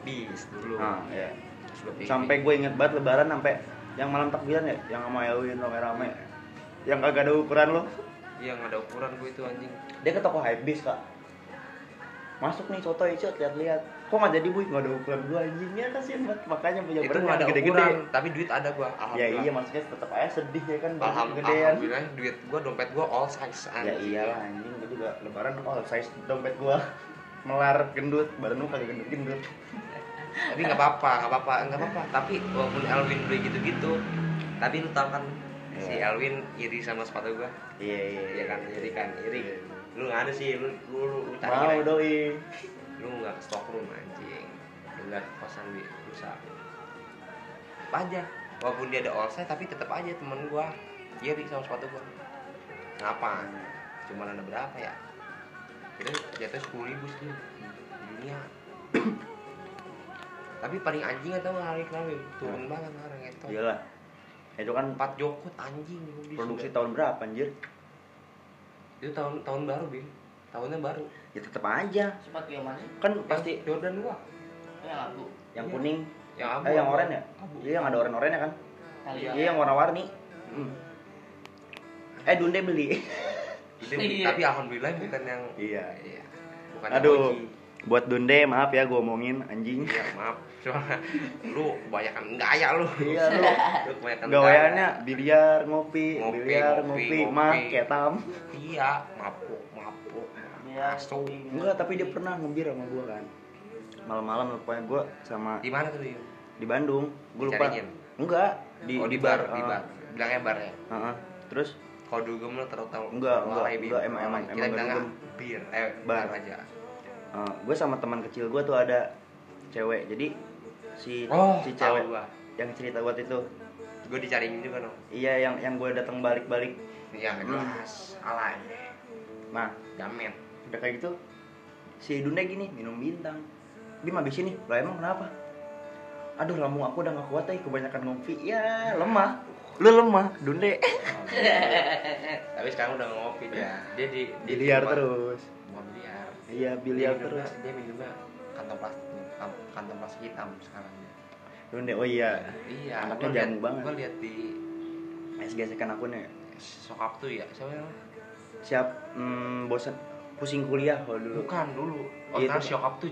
B: habis dulu
A: Ah, iya.
B: Gua pikir,
A: Sampai gue inget banget lebaran sampai yang malam takbiran ya, yang sama Elwin rame-rame. Yang kagak ada ukuran lo.
B: iya nggak ada ukuran gue itu anjing
A: Dia ke toko Hypebeast, Kak. Masuk nih soto icet lihat-lihat. Kok nggak jadi, Bu? Nggak ada ukuran gua anjingnya kasihan banget. Makanya punya
B: itu nggak ada
A: yang gede-gede.
B: ukuran tapi duit ada gua
A: Ya iya maksudnya tetap aja sedih ya kan
B: Alham-
A: gedean.
B: alhamdulillah duit gua dompet gua all size
A: Ya
B: anjing.
A: iyalah anjing gue juga lebaran all size dompet gua melar gendut, badan lu kagak gendut-gendut.
B: Tapi nggak apa-apa nggak apa-apa nggak apa-apa. Tapi walaupun Elvin beli gitu-gitu tapi lu tau kan si
A: Iya.
B: Elvin iri sama sepatu gua.
A: Iya iya
B: Iya. Kan, iri kan, iri.
A: Iya.
B: lu nggak ada sih lu lu lu, lu cari
A: Mau doi.
B: lu nggak ke stockroom anjing. Lu nggak kosan di rusak apa aja. Walaupun dia ada all size tapi tetap aja temen gua iri sama sepatu gua. Kenapa? Cuman ada berapa ya? Kita jatuh sepuluh ribu sih dunia. Tapi paling anjing atau hari kenapa? Turun banget sekarang itu.
A: iyalah itu kan
B: Empat jokut anjing
A: produksi
B: sudah.
A: tahun berapa anjir
B: Itu tahun tahun baru bim. Tahunnya baru.
A: ya tetap aja
C: Sepatu yang mana
A: kan
B: Pasti
A: pasti
B: Jordan dua.
C: Oh, yang lagu.
A: yang
B: Iya.
A: kuning
B: Yang abu.
A: eh yang
B: abu.
A: oranye ya
B: Abu.
A: iya yang ada oranye-oranye kan
C: Kali
B: Iya.
C: ya.
A: iya yang warna-warni Hmm. eh Dunde beli
B: Itu,
C: Iya.
B: tapi alhamdulillah bukan yang
A: iya
B: Iya. Bukan
A: Aduh.
B: yang OG.
A: Buat Dunde maaf ya gue omongin anjing
B: Iya, maaf. Soalnya lu kebanyakan gaya lu.
A: iya lu
B: Lu kebanyakan
A: biliar ngopi,
B: Ngopi,
A: biliar
B: ngopi,
A: ngopi,
B: ngopi.
A: ketam
B: Iya, mabuk, mabuk.
C: Iya.
B: Masuk.
A: enggak tapi dia pernah ngebir sama gue kan malam-malam pokoknya gue sama
B: Di mana tuh,
A: di Bandung gue lupa enggak di
B: oh, di bar, di
A: ah.
B: bar. Bilangnya bar ya.
A: Heeh. terus
B: Kalau dugem lu terus tahu.
A: Enggak, enggak, enggak, emang- emang-
B: Kita
A: emang
B: bilangnya
A: dugem.
B: bir, eh
A: Bar.
B: bar aja.
A: gue sama teman kecil gue tuh ada cewek jadi si
B: Oh,
A: si cewek
B: gua.
A: yang cerita buat itu
B: Gue dicariin juga dong.
A: iya yang yang gue datang balik-balik
B: Iya,
A: Hmm.
B: jelas. Alay.
A: nah
B: Jamin.
A: udah kayak gitu si Dunde gini minum bintang Bim habis ini lah emang kenapa aduh lambung aku udah gak kuat eh kebanyakan ngopi ya lemah lu lemah Dunde
B: Tapi sekarang udah ngopi dia. Dia di di rumah-
A: terus. Iya biliar
B: Dia
A: terus
B: Dia minumnya kantong plastik, kantong plastik hitam sekarang dia.
A: Dunde oh iya
B: Iya,
A: Anaknya
B: liat-
A: jamu banget.
B: Gua lihat di
A: SGS-kan akunnya
B: sokap tuh ya. Siapa namanya?
A: siap hmm, bosan pusing kuliah kalau dulu
B: Bukan dulu. Oh,
A: Iya,
B: sokap tuh.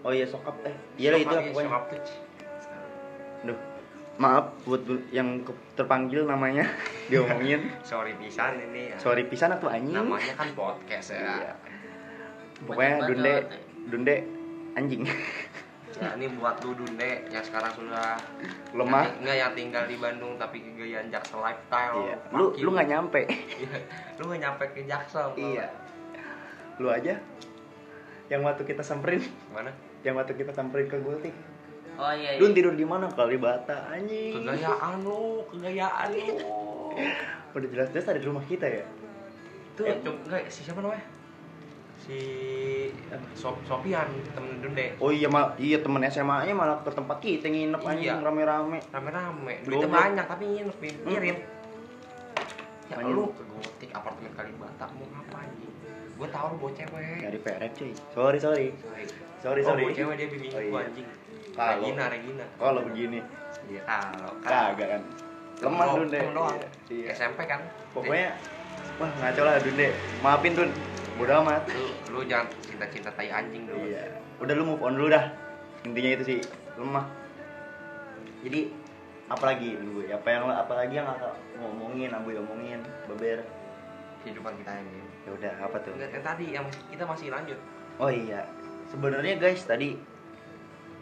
A: oh iya sokap eh iya lah itu lah pokoknya
B: Sokap tuh.
A: Duh, maaf buat bu- yang terpanggil namanya diomongin.
B: Sorry pisan ini ya.
A: Sorry pisan atau anjing.
B: Namanya kan podcast ya.
A: Iya. Pokoknya
C: Bacot-bacot.
A: Dunde, Dunde anjing.
B: Ya, ini buat lu Dunde yang sekarang sudah
A: Lemah.
B: yang, enggak yang tinggal di Bandung tapi kegayaan Jaksel lifestyle.
A: Iya. Lu lu nggak nyampe.
B: Iya, lu nggak nyampe ke Jaksel.
A: iya. Lu aja yang waktu kita samperin,
B: Mana?
A: yang waktu kita samperin ke Gultik.
C: Oh iya. iya.
A: Lu tidur di mana? Kalibata anjing.
B: Kegayaan lu, kegayaan lu.
A: Udah jelas-jelas ada di rumah kita ya.
B: Itu
A: Eh.
B: coba enggak si siapa namanya? Si Sop Sopian temen Dunde.
A: Oh iya mal iya temen SMA-nya malah ke tempat kita nginep
B: Iya.
A: rame-rame.
B: Rame-rame. Duitnya banyak tapi nginep Bim.
A: Hmm.
B: Ya
A: Anjing.
B: lu ke gotik apartemen Kalibata mau ngapain? Gue tahu lu bawa cewek.
A: Dari PRF cuy. Sorry sorry. Sorry
B: oh,
A: sorry.
B: bawa cewek dia bimbing
A: Oh,
B: gua
A: iya.
B: anjing.
A: Kalau-
B: Regina, Regina.
A: Kalau begini
B: Iya, kalau
A: kagak kan. Lemah
B: Temen
A: Dunde.
B: temen doang.
A: Iya.
B: SMP kan.
A: Pokoknya wah ngaco lah Dunde. Maafin Dun. Bodo amat.
B: lu, lu jangan cinta-cinta tai anjing dulu.
A: Iya. Udah lu move on dulu dah. Intinya itu sih lemah. Jadi apalagi nih gue apa yang apalagi yang kakak ngomongin abu ngomongin beber
B: Kehidupan kita ini.
A: ya udah apa tuh
B: Enggak yang tadi yang kita masih lanjut.
A: oh iya sebenarnya guys tadi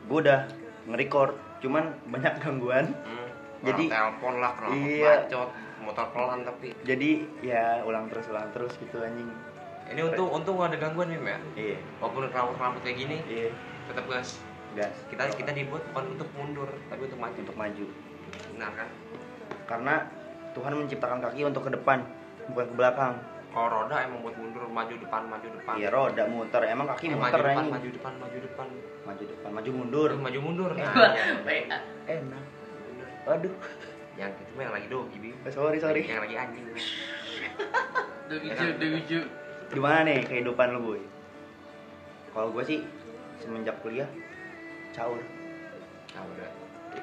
A: gue udah nge-record cuman banyak gangguan
B: Hmm.
A: Jadi-
B: telepon lah, kenapa
A: Iya.
B: bacot, motor pelan tapi.
A: jadi ya ulang terus ulang terus gitu anjing
B: Ini untung untung ada gangguan nih, ya.
A: iya
B: Walaupun rambut-rambut kayak gini,
A: iya
B: tetap gas.
A: gas
B: Kita kita dibuat bukan untuk mundur, tapi untuk maju.
A: untuk maju
B: Benar kan?
A: karena Tuhan menciptakan kaki untuk ke depan bukan ke belakang
B: Kalau roda emang buat mundur, maju depan, maju depan.
A: iya roda muter emang kaki
B: Eh, maju
A: muter
B: depan,
A: anjing
B: maju depan, maju depan.
A: maju depan maju mundur
B: Terus maju mundur. Nah,
C: Wah,
B: iya.
C: baik.
A: enak aduh
B: Yang itu mah yang lagi dogi.
A: Eh, sorry sorry
B: Yang lagi anjing. Bim.
C: Dugicu, dugicu.
A: Gimana nih kehidupan lu boy kalau gue sih semenjak kuliah caur
B: Nah, udah.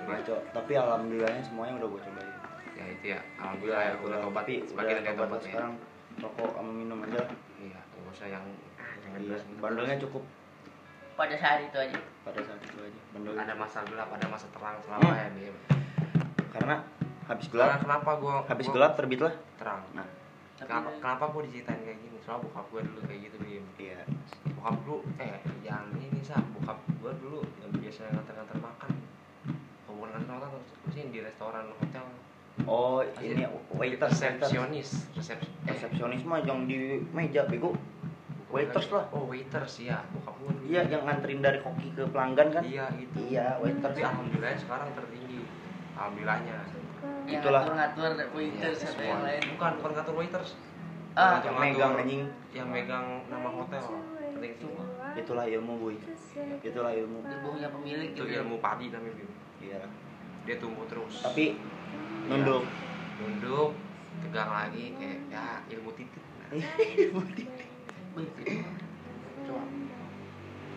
A: ngaco tapi alhamdulillahnya semuanya udah gue cobain
B: Ya itu ya. Alhamdulillah ya, udah tobat. Sebagian ada yang
A: tobat
B: ya.
A: sekarang rokok sama minum aja
B: Iya, nggak usah yang jangan
A: iya
B: terus.
A: bandelnya cukup
C: Pada saat itu aja.
A: pada saat itu aja bandel
B: Ada masa gelap, ada masa terang
A: Hmm.
B: selama ya, Bim.
A: karena habis
B: Karena
A: gelap
B: kenapa gua
A: habis
B: gua
A: gelap terbitlah
B: terang?
A: nah
B: Kenapa, kenapa gua diceritain kayak gini? Soalnya bokap gua dulu kayak gitu, Bim.
A: iya
B: Bokap dulu, eh yang ini sah, bokap gua dulu yang biasa nganter-nganter makan. Kalau bukan nganter makan, terus sih di restoran hotel.
A: oh ini waiters waiters
B: resepsionis, resepsi. Eh,
A: resepsionis mah yang di meja bego waiters lah
B: Oh, waiters ya, bokap dulu.
A: iya yang nganterin dari koki ke pelanggan kan
B: Iya, gitu.
A: iya waiters
B: Tapi alhamdulillah sekarang tertinggi. Alhamdulillahnya.
C: Yang
A: Itulah.
C: ngatur-ngatur waiters
B: Iya,
C: atau yang lain.
B: Bukan, bukan ngatur waiters.
C: Ah,
A: yang megang anjing.
B: Yang megang nama hotel. Penting itu
A: itulah ilmu boy. Itulah ilmu.
C: Ilmunya pemilik
B: itu
C: gitu.
B: ilmu padi namanya
A: iya.
B: Dia tumbuh terus.
A: Tapi nunduk.
B: Nunduk tegang lagi kayak ya ilmu titik. Nah,
C: Wih, gitu. Coba.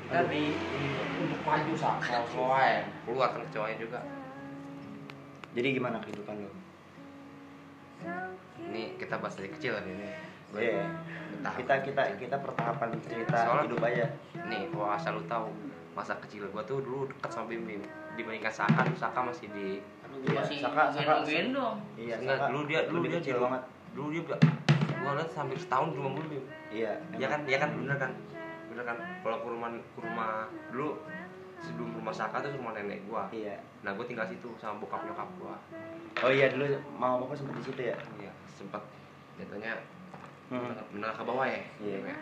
B: tapi untuk maju sakal soalnya keluar kan cowoknya juga
A: jadi gimana kehidupan lo?
B: Ini kita bahas dari kecil kan ini. Gua
A: Iya.
B: bertahap.
A: kita kita kita pertahapan cerita
B: Soalnya-
A: hidup aja.
B: nih kalau asal lu tahu masa kecil gua tuh dulu deket sama Bim Bim. Dibandingkan Saka Saka masih di
C: Aduh,
A: Iya,
C: masih
A: Saka- Saka-
C: gendong-gendong.
A: iya
B: Enggak,
A: Saka
B: dulu dia dulu dia
A: kecil banget.
B: dulu dia gua liat hampir setahun cuma mulu Bim.
A: Iya
B: ya kan ya kan bener kan? Bener kan? Kalau ke rumah ke rumah dulu sebelum rumah Saka tuh rumah nenek gua
A: iya
B: nah gua tinggal situ sama bokap nyokap gua
A: oh iya dulu mau apa sempet di situ ya
B: iya sempet jatuhnya
A: hmm.
B: menengah ke bawah ya
A: Iya.
B: Ya?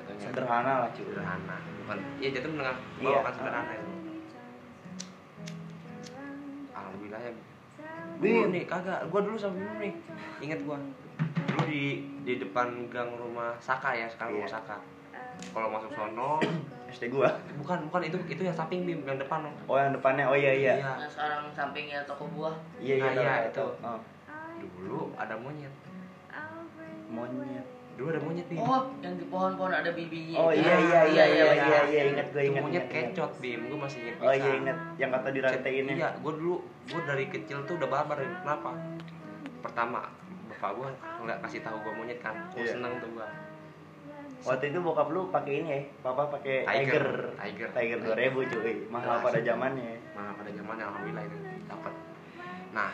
B: jatuhnya
A: sederhana lah cuy
B: sederhana bukan iya jatuh menengah ke
A: Iya.
B: bawah kan sederhana itu alhamdulillah ya. Dulu nih kagak, gua dulu sama Bim nih. Ingat gua. Dulu di di depan gang rumah Saka ya, sekarang rumah
A: Iya.
B: Saka. Kalau masuk sono,
A: SD gua
B: bukan bukan itu itu yang samping Bim, yang depan loh.
A: oh yang depannya oh iya iya
B: Iya.
C: Nah, sekarang sampingnya toko buah.
A: iya iya
B: Nah, iya, itu.
A: tahu. Oh,
B: Dulu ada monyet.
A: monyet
B: Dulu ada monyet Bim.
C: Oh, yang di pohon-pohon ada bibinya.
A: oh
C: itu.
A: iya iya iya iya
B: iya.
A: iya iya ingat gue
B: Itu
A: ingat
B: monyet
A: ingat, ingat.
B: kecot Bim, gua masih ingat
A: oh iya ingat yang kata dirantain
B: Iya, gua dulu gua dari kecil tuh udah barbar. Kenapa? Pertama, bapak gua nggak kasih tahu gua monyet kan. Gua
A: Iya.
B: seneng tuh gua.
A: Waktu itu bokap lu pakai ini ya papa pakai
B: Tiger.
A: Tiger
B: Tiger.
A: Tiger 2000 cuy mahal
B: Jelas.
A: pada zamannya
B: Nah, pada zamannya alhamdulillah itu dapat. Nah,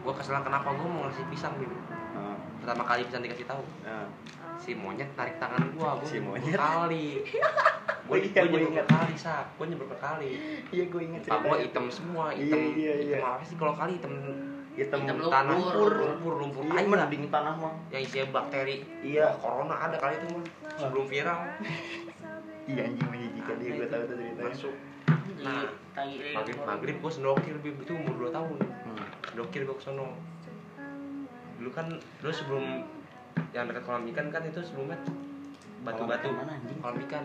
B: gua kesel kenapa gua mau ngasih pisang bim.
A: Nah,
B: Pertama kali pisang dikasih tahu,
A: nah.
B: si monyet tarik tangan gua, gua
A: Si monyet.
B: kali.
A: Oh
B: gua
A: iya,
B: nyebur
A: ingat.
B: kali sak, gua nyebur kali.
A: iya gue inget
B: gua
A: ceritanya.
B: hitam semua,
A: Iya,
B: hitam.
A: iya, iya.
B: Hitam apa sih kalau kali hitam
A: hitam
C: Hitam lu-
B: tanah
C: Lumpur.
B: lumpur, lumpur
A: iya
B: aja.
A: mending tanah mah
B: Yang isinya bakteri.
A: Iya.
B: Wah, corona ada kali itu mah. Sebelum viral.
A: iya anjing menjijikan dia gue tahu tuh ceritanya
B: Masuk. Nah,
C: eh,
B: Maghrib, maghrib gua sendokir bim itu umur 2 tahun.
A: hmm.
B: dokir gue kesono dulu kan dulu sebelum yang dekat kolam ikan kan itu sebelumnya batu-batu
A: Kolam ikan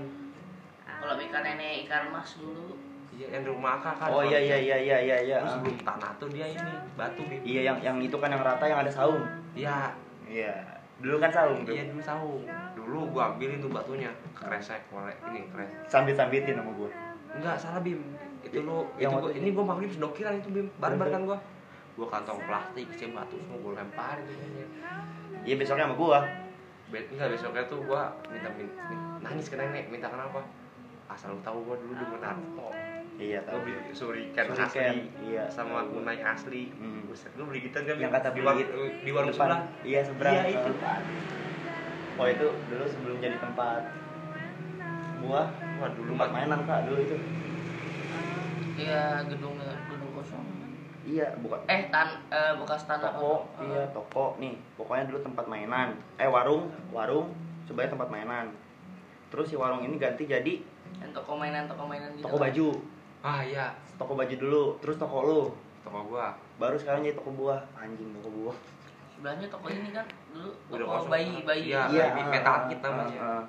B: kolam ikan
C: nenek ikan mas dulu.
B: Iya yang di rumah akak kan
A: oh iya iya iya iya iya iya.
B: Terus
A: ah.
B: sebelum tanah tuh dia ini batu Bim.
A: iya yang yang itu kan yang rata yang ada saung.
B: Iya.
A: Iya. Dulu kan saung tuh.
B: Iya dulu tahu dulu gua ambilin tuh batunya. Kresek korek ini kres
A: sambit sambitin sama gue
B: enggak salah bim. Itu lu
A: Yang
B: itu gua,
A: itu.
B: ini gua maghrib sedokiran itu bim. Barbar
A: Bener.
B: kan gua gua kantong plastik isi batu semua gua tuh monyet.
A: iya besoknya sama gue
B: Bet enggak besoknya tuh gua minta, min- min- nangis ke nenek minta kenapa? Asal lu tahu gua dulu di Naruto
A: iya tahu.
B: beli suriken
A: Shuriken,
B: asli
A: iya.
B: sama kunai asli.
A: Hmm.
B: Buset, gua beli gitu kan
A: Yang kata
B: di,
A: beli
B: war- di warung
A: Depan.
B: sebelah.
A: Iya seberang.
B: Iya itu
A: oh itu dulu sebelum jadi tempat. Gua?
B: Wah dulu
A: tempat mainan kak dulu itu.
C: Iya gedungnya gedung kosong.
A: iya bukan
C: Eh tan eh, bekas tanah
A: toko
C: kosong.
A: iya toko. Nih pokoknya dulu tempat mainan. Eh warung warung sebenarnya tempat mainan. Terus si warung ini ganti jadi
C: toko mainan toko mainan gitu.
A: toko baju
B: ah iya
A: toko baju dulu terus toko lu
B: toko gua
A: baru sekarang jadi toko buah anjing toko buah
C: Sebelahnya toko ini kan dulu
B: Udah
C: toko
B: kosong.
C: bayi bayi.
B: Iya. Baby
A: ah,
B: metal
A: ah,
B: kit namanya.
A: ah, ah.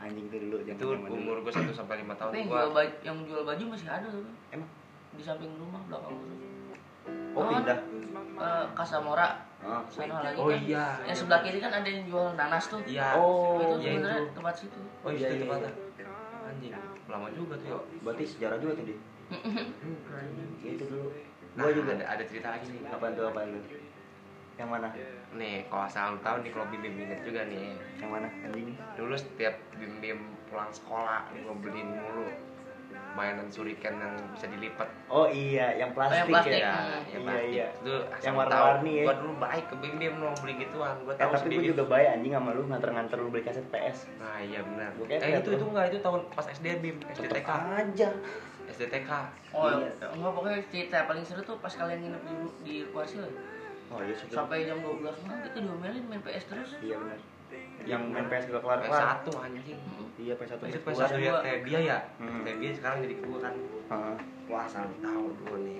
A: anjing tuh dulu
B: itu umur gua 1 sampai 5 tahun
C: Tapi yang
B: gua
C: jual baju, yang jual baju masih ada tuh.
A: Emang?
C: Di samping rumah belakang rumah.
A: oh pindah
C: Eh, Kasamora
A: Ah.
C: sana lagi
B: Oh
C: kan.
B: iya,
C: Yang
B: iya.
C: sebelah kiri kan ada yang jual nanas tuh.
B: iya
A: Oh,
C: itu
B: iya
C: sebenarnya tempat situ.
B: oh
A: Iya,
B: iya
A: iya,
B: itu tempatnya anjing lama juga tuh yuk
A: berarti sejarah juga tuh dia Ya, itu dulu.
B: Nah
A: gua juga.
B: ada, ada cerita lagi nih.
A: Apa tuh apa lu yang mana?
B: Nih kalau asal lu tahu nih kalau bim bim inget juga nih.
A: Yang mana? Anjing
B: dulu setiap bim bim pulang sekolah gua beliin mulu mainan suriken yang bisa dilipat.
A: Oh iya yang plastik,
C: yang plastik.
A: ya
B: ya?
A: Iya,
B: plastik.
A: iya.
B: itu
A: Yang warna-warni ya.
B: gua dulu baik ke bim bim lo beli gituan. Gua
A: eh
B: tahu
A: tapi gue
B: sendiri.
A: juga baik anjing sama lu. Nganter-nganter lu beli kaset PS
B: nah iya benar.
A: Gua
B: eh itu itu enggak itu tahun pas SD bim. SDTK
A: aja.
B: SDTK
C: Oh,
A: Iya.
C: enggak pokoknya cerita paling seru tuh pas kalian nginep di di Kuarsil.
A: oh iya sudah.
C: Sampai jam 12 malam kita diomelin main PS terus.
A: iya benar yang main PS gak kelar
B: PS
A: kelar
B: satu anjing
A: iya PS satu
B: itu
A: PS
B: PS
A: dua.
B: satu ya Tebia ya
A: Hmm.
B: Tebia sekarang jadi gua kan
A: Ah.
B: wah asal lu tahu dulu nih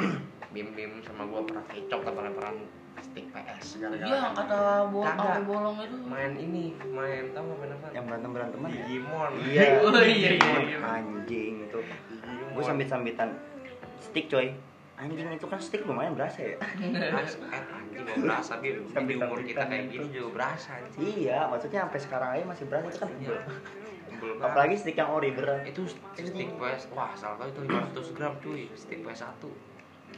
B: bim bim sama gua pernah kecok tanpa lemparan stick PS
C: Iya,
B: gara-gara
C: yang kata bo
B: Kagak.
C: sampai bolong itu.
B: main ini main tau nggak main apa
A: Yang berantem beranteman ya?
B: Digimon
A: Iya.
C: Oh, iya, iya, iya.
A: Anjing itu.
B: Digimon.
A: Gue sambit sambitan stick coy. Anjing itu kan stick lumayan berasa ya.
B: Mas, eh, anjing gak berasa bil di umur kita kayak
A: gitu.
B: gini juga berasa anjing
A: Iya, maksudnya sampai sekarang aja masih berasa itu kan
B: Iya.
A: Apalagi stick yang ori berat.
B: itu stick PS wah salah satu itu 500 gram cuy stick PS 1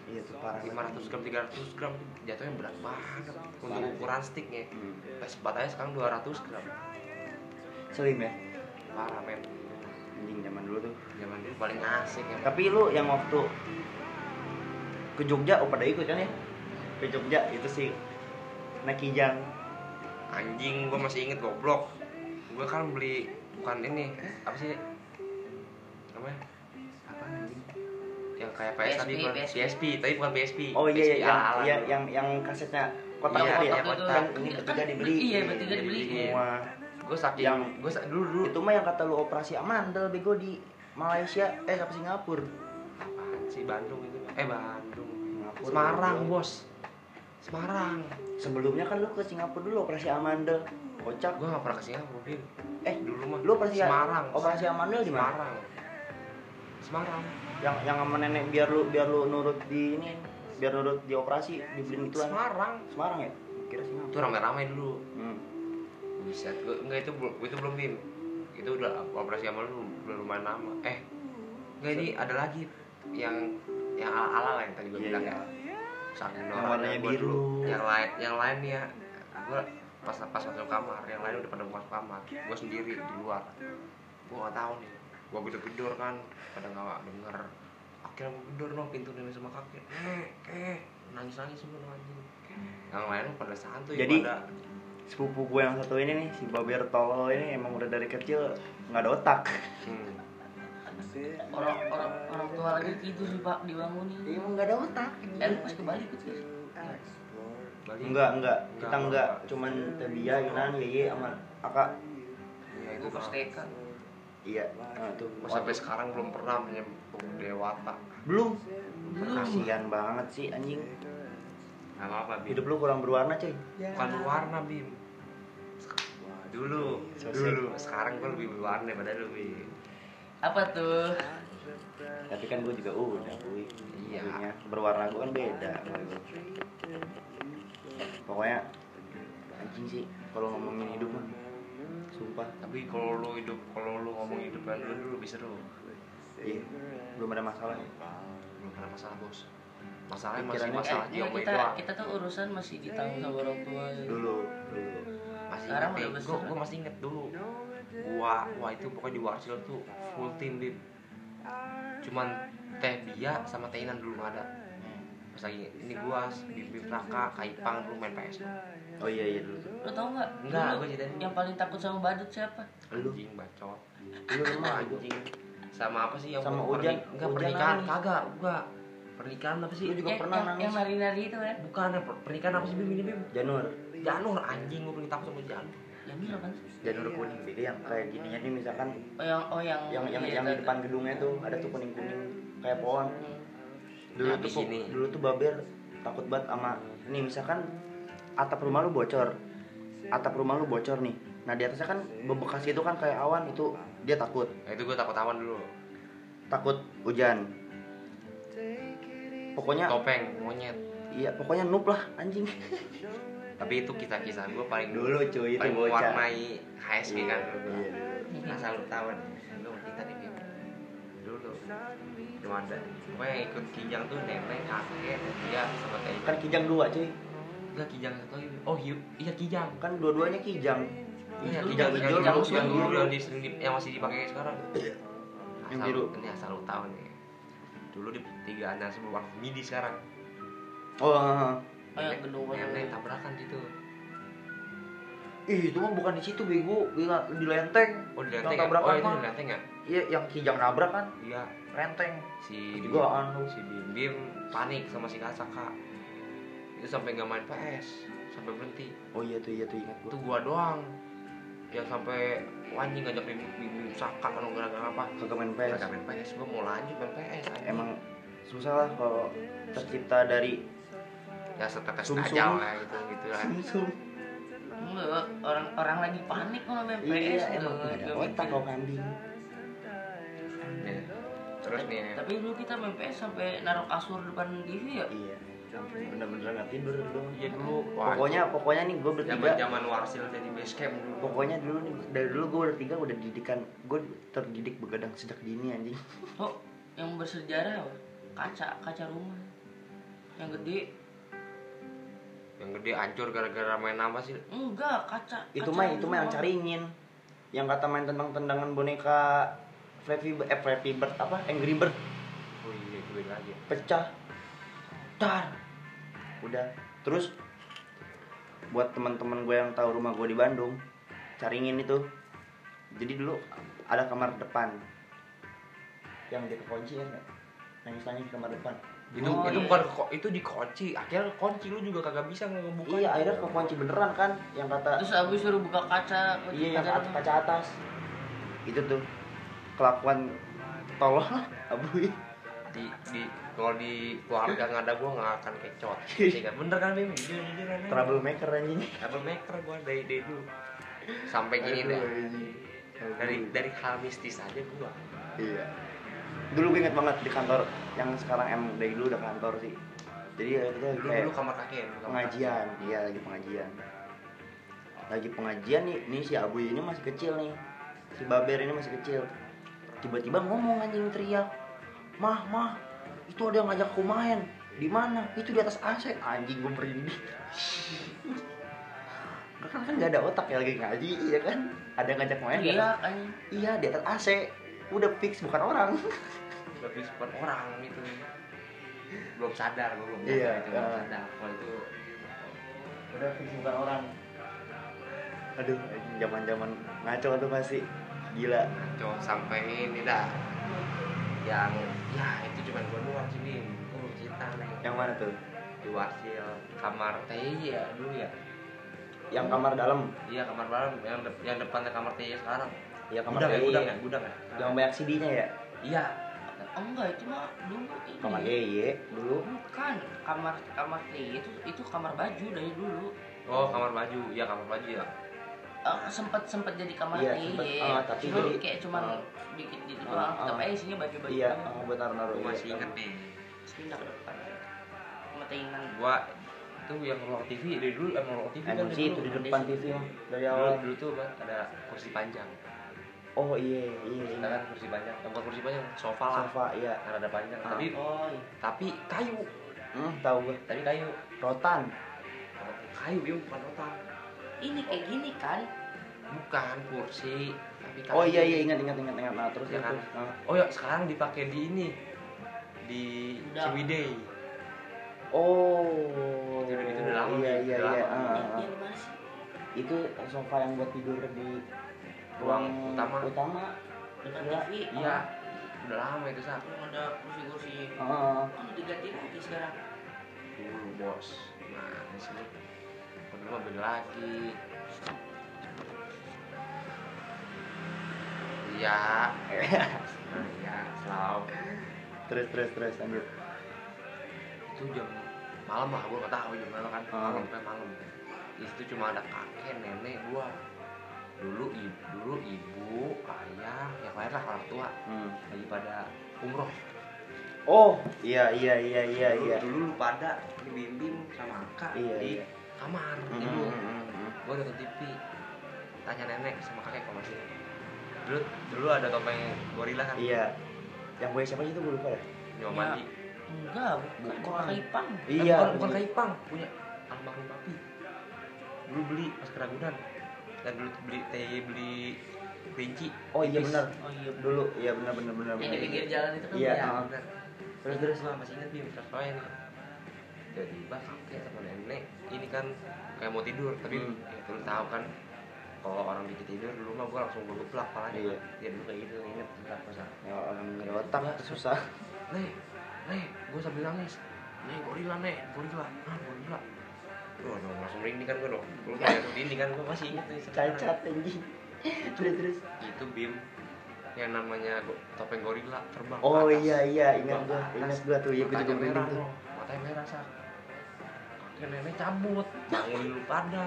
A: Iya tuh parah.
B: 500 gram 300 gram tuh jatuhnya berat banget untuk
A: Parah.
B: ukuran sticknya
A: Hmm.
B: PS 4 aja sekarang 200 gram
A: Slim ya.
B: parah men
A: Anjing zaman dulu tuh.
B: zaman dulu paling asik ya
A: Tapi lu yang waktu ke Jogja, oh pada ikut kan ya? Ke Jogja itu sih naik kijang.
B: anjing gua masih inget goblok gua kan beli bukan ini apa sih namanya apa anjing yang kayak PS tadi bukan
C: PSP.
B: PSP tapi bukan PSP
A: Oh iya iya yang, iya, yang yang kasetnya kotak
B: Iya,
A: itu ya.
B: iya,
C: Kotak
B: kotak.
A: Kan ini
C: Iya,
A: bertiga
C: kan?
A: dibeli.
C: Iya, bertiga dibeli.
A: Semua.
B: gua saking
A: Yang-
B: gua sa- dulu dulu
A: Itu mah yang kata lu operasi amandel bego di Malaysia eh apa Singapura.
B: apaan sih Bandung itu eh Bandung. Semarang bos Semarang
A: Sebelumnya kan lu ke Singapura dulu operasi amandel. Kocak.
B: gua gak pernah ke Singapura Bil.
A: Eh,
B: dulu mah
A: lu operasi
B: Semarang
A: Operasi amandel di mana?
B: Semarang Semarang
A: Yang yang sama nenek biar lu biar lu nurut di ini biar nurut di operasi dibeliin gituan.
B: Semarang
A: Semarang ya? Kira
B: itu
A: Singapura.
B: rame-rame dulu
A: Hmm.
B: Gua, enggak itu belum itu belum bim itu udah operasi lu udah lumayan lama eh enggak ini ada lagi yang yang ala ala yang tadi gue
A: Iya,
B: bilang
A: iya.
B: ya. Saking
A: Yang warnanya biru.
B: yang lain yang lain nih ya gue pas pas masuk kamar yang lain udah pada masuk kamar. Gue sendiri di luar. Gue nggak tahu nih. Gue gedor gedor kan pada nggak denger. Akhirnya gue gedor no pintu nenek sama kakek. Eh eh nangis nangis semua anjing. Yang lain pada santuy
A: Jadi-
B: pada.
A: Sepupu gue yang satu ini nih, si Baber tolol ini emang udah dari kecil nggak ada otak.
B: hmm.
C: Orang orang orang tua lagi gitu sih Pak dibangunin.
A: Emang nggak ada otak.
C: Eh lu pas ke Bali ikut sih.
B: Bali.
A: Enggak, enggak. Kita
B: Enggak.
A: Cuman Tebia, Yunan, Yeye sama Aka.
B: Ya, itu
C: Gue pas. TK.
A: Iya. Nah, tuh.
B: Gua sampai sekarang belum pernah menyentuh dewata.
A: Belum.
C: Belum.
A: Kasihan banget sih anjing.
B: Gak apa-apa, Bim.
A: Hidup lu kurang berwarna, cuy.
B: Bukan berwarna, Bim. Dulu, dulu. Sekarang gua lebih berwarna daripada lu, Bim.
C: Apa tuh?
A: Tapi kan gue juga udah, kuy.
B: Iya.
A: Dulunya. Berwarna gue kan beda. Pokoknya anjing sih kalau ngomongin hidup mah. Sumpah.
B: Tapi kalau lu hidup, kalau lu ngomong hidup kan lu dulu lebih seru.
A: Iya. Belum ada masalah.
B: Belum ada masalah, Bos. Masalahnya masih masalah
C: Eh, kita
B: doang.
C: kita tuh urusan masih ditanggung sama orang tua. ya.
A: Dulu, dulu.
B: Masih
C: Sekarang
B: inget,
C: udah
B: nih.
C: besar.
B: gua, gua masih inget dulu. Gua, wah itu pokoknya di Warsil tuh full team, Bim. Cuman Teh Bia sama Teh Inan dulu nggak ada. Pas lagi ini gua, Bim Bim Raka, Kaipang dulu main PS.
A: Oh iya iya dulu.
C: Lu tau nggak?
B: Enggak,
C: Dulu
B: gua ceritain.
C: Yang paling takut sama badut siapa?
A: Lu.
B: Anjing bacot.
A: Lu lemah anjing.
B: sama apa sih yang
A: Sama hujan-
B: enggak pernikahan kagak enggak pernikahan apa sih
A: Lu juga
C: yang,
A: pernah
C: yang,
A: nangis.
C: yang nari-nari itu kan?
B: bukan ya per- pernikahan apa sih bim ini bim
A: Janur.
B: Janur anjing gue paling takut sama Janur
C: Yang itu kan?
A: Janur kuning. Jadi yang kayak gininya nih misalkan
C: Oh yang oh yang
A: yang yang
C: iya,
A: yang di
C: tahu,
A: depan gedungnya tuh ada tuh kuning kuning kayak pohon.
C: Hmm.
A: dulu
B: Nah,
A: tuh
B: sini.
A: dulu tuh baber takut banget sama nih misalkan atap rumah lu bocor. Atap rumah lu bocor nih. Nah di atasnya kan bebekas gitu kan kayak awan itu dia takut.
B: Nah itu gue takut awan dulu.
A: Takut hujan. Pokoknya
B: topeng monyet.
A: Iya pokoknya noob lah anjing
B: tapi itu kisah-kisah gue paling
A: dulu cuy itu
B: paling
A: bocah
B: mewarnai HSG kan dulu
A: Iya.
B: asal lu tahu nih lu kita nih Bim. dulu belum ada pokoknya yang ikut kijang tuh nenek kakek dia sama teh
A: kan kijang dua cuy
B: enggak kijang satu lagi oh hiu iya kijang
A: kan dua-duanya kijang
B: Iya,
C: Dulu
B: kijang
C: yang-
B: hijau
C: yang
B: dulu,
C: biru.
B: yang dulu yang, yang masih dipakai sekarang.
A: Yang
B: Asal-
A: biru.
B: Ini asal lu tahu nih. Dulu di tiga ada sebuah midi sekarang.
A: oh
C: Oh yang gedung
B: yang lain tabrakan gitu.
A: ih itu mah bukan di situ bego di lenteng
B: Oh di
A: Yang
B: lenteng ya?
A: tabrakan
B: Oh itu di lenteng ya?
A: iya yang kijang nabrak kan
B: Iya.
A: lenteng
B: Si
A: juga anu
B: si Bim Bim panik sama si Kasaka. Itu sampai nggak main PS, sampai berhenti.
A: oh iya tuh iya tuh ingat
B: Itu
A: gua
B: gua doang yang sampai anjing ngajak ribut Bim Bim Saka kan gara-gara apa?
A: kagak main PS
B: Gara-gara main PS, gua mau lanjut main PS. anjing.
A: emang susah lah kalau tercipta dari
B: ya setetes
A: Sum-sum.
B: aja lah gitu gitu kan
A: Sum-sum.
C: Enggak, orang orang lagi panik kalau main PS
A: Iya,
C: gitu,
A: emang ada
C: nggak
A: otak kambing.
B: Ya. terus nih
C: Tapi dulu kita main PS sampai naruh kasur depan TV ya.
A: Iya. Bener-bener gak tidur dulu.
B: iya dulu wah,
A: Pokoknya pokoknya nih gue
B: zaman
A: bertiga.
B: zaman warsil jadi base camp dulu
A: Pokoknya dulu nih dari dulu gue bertiga udah didikan gue terdidik begadang sejak dini anjing.
C: Oh, yang bersejarah apa? kaca kaca rumah yang gede
B: yang gede hancur gara-gara main apa sih
C: enggak kaca
A: Itu mah itu mah yang caringin. Yang kata main tentang tendangan boneka Flappy Bird, eh Flappy Bird apa? Angry Bird
B: oh iya gue lagi
A: pecah. Dar. Udah. Terus buat teman-teman gue yang tahu rumah gue di Bandung, caringin itu. Jadi dulu ada kamar depan yang dia kekunci ya nggak? Nangis-nangis di kamar depan.
B: Itu
C: Oh,
B: itu
C: iya.
B: bukan itu dikunci akhirnya kunci lu juga kagak bisa ngebuka
A: Iya, akhirnya kekunci beneran kan yang kata
C: terus abis suruh buka kaca
A: iya yang
C: kaca
A: kaca, atas. Itu tuh kelakuan tolol abui.
B: di di kalau di keluarga nggak ada gua nggak akan kecot Iya kan? bener kan Bim jujur jujur kan
A: Troublemaker anjing.
B: troublemaker gua dari dari dulu sampai gini deh dari dari hal mistis aja gua
A: Iya. Dulu gue inget banget di kantor yang sekarang em dari dulu udah kantor sih. Jadi ya itu
B: dulu
A: kayak
B: dulu kamar kakek kamar
A: pengajian, iya lagi pengajian. Lagi pengajian nih, nih si Abu ini masih kecil nih. Si Baber ini masih kecil. Tiba-tiba ngomong anjing teriak. Mah, mah, itu ada yang ngajak aku main. Di mana? Itu di atas AC. Anjing gue merinding. kan kan gak ada otak ya lagi ngaji, iya kan? Ada yang ngajak main.
C: iya kan
A: Iya, di atas AC. Udah fix bukan orang.
B: kakek lebih seperti orang gitu. Belum sadar belum
A: Iya,
B: sadar itu belum
A: iya.
B: sadar kalau itu.
A: Udah fix bukan orang. Aduh zaman zaman ngaco tuh pasti gila.
B: Cowok sampai ini dah. Yang ya itu cuma gua doang sih Bim belum cerita nih
A: yang mana tuh?
B: Di wasil kamar TI ya dulu ya.
A: Yang kamar dalam?
B: Iya kamar baru yang de- yang depannya kamar TI sekarang
A: ya kamar
B: gudang ya
A: GI
B: gudang
A: ya.
B: ya gudang ya?
A: Yang banyak CD-nya ya?
B: Iya.
C: Oh, enggak itu mah dulu ini.
A: Kamar GI dulu.
C: Bukan kamar kamar T itu itu kamar baju dari dulu.
B: Oh kamar baju. Iya kamar baju ya.
C: Eh, sempat sempat jadi kamar
A: Iya,
C: T
A: sempet. Ah, tapi
C: Cuma
A: jadi-
C: kayak cuman
A: ah.
C: dikit gitu
A: Ah,
C: doang.
A: Ah.
C: tapi isinya baju baju
A: iya oh, benar naruh
B: gua
A: iya.
B: masih inget nih.
C: Pindah ke depan. Sama tingan
B: gua itu yang ruang TV dari dulu emang ruang TV kan
A: emang
B: dari
A: sih itu
B: dulu.
A: di depan TV mah dari
B: dulu,
A: awal.
B: dulu tuh Bang, ada kursi panjang
A: oh iya iya
B: kita kan kursi panjang bukan kursi panjang sofa lah.
A: Sofa iya.
B: Yang ada panjang
A: Ah.
B: tapi
C: oh iya.
B: tapi kayu.
A: Hmm, tahu gue
B: tapi kayu.
A: Rotan.
B: Kayu Bim, bukan rotan.
C: Ini kayak gini kan?
B: Bukan kursi tapi kayu.
A: Oh iya iya ingat ingat ingat ingat. Nah terus
B: Iya kan?
A: terus. Nah.
B: oh ya sekarang dipakai di ini. Di. Ciwidey.
A: Oh.
B: Itu udah- itu udah lama,
A: iya iya
B: Udah
A: iya ah, ah.
C: di mana sih?
A: Itu sofa yang buat tidur di
B: Ruang utama.
A: utama.
C: Dekat
A: Iya.
C: TV
B: iya. Udah lama itu sak
C: oh, ada kursi-kursi.
A: Heeh.
C: oh diganti lagi sekarang?
B: Dulu bos. Mana sih? Lu Kok dulu mah beli lagi. Iya. Iya selalu
A: terus terus terus lanjut.
B: Itu jam malam lah gua nggak tahu jam berapa kan. Malam sampai malam. Di situ cuma ada kakek nenek gua dulu ibu dulu ibu ayah yang lain lah orang tua.
A: Hmm.
B: lagi pada umroh.
A: Oh iya iya iya iya
B: dulu,
A: iya.
B: dulu lu pada dibimbing sama kakak
A: Iya,
B: di
A: iya.
B: kamar
A: Hmm,
B: tidur
A: hmm,
B: gua nonton TV tanya nenek sama kakek kok masih dulu dulu ada topeng gorila kan?
A: Iya. Yang gue siapa sih itu gue lupa ya
B: nyawa
C: Ya.
B: mandi
C: enggak bukan
B: Bukan.
C: kaipang
B: Eh,
A: iya
B: bukan, bukan kaipang punya almarhum papi. Dulu beli pas ke Ragunan dan dulu beli teh beli kelinci.
A: Oh iya benar.
C: Oh iya
A: dulu iya benar benar benar
C: yang di
A: benar.
C: pinggir jalan itu kan
A: Iya,
C: ya.
A: ah.
B: benar.
A: terus
B: terus lah masih inget bim terus nih jadi bah kakek sama nenek. Ini kan kayak mau tidur tapi
A: Hmm.
B: ya terus tahu kan. Kalau orang dikit tidur dulu mah gua langsung gue geplak palanya
A: Iya.
B: ya dulu kayak gitu inget bentar masa
A: ya orang nggak ada otak susah.
B: Nih nih gue sambil nangis. Nih gorila nih gorila. Ah gorila Duh, dong, langsung merinding kan gue dong Gue kayak merinding kan, gue masih inget nih
A: cacat anjing terus terus.
B: Itu Bim Yang namanya go- topeng gorila terbang
A: oh
B: atas.
A: iya iya ingat gua ingat gua tuh iya gua
B: Matanya
A: juga
B: merah
A: merinding tuh
B: Matanya merah sak. Pakai nenek cabut. Bangunin lu pada.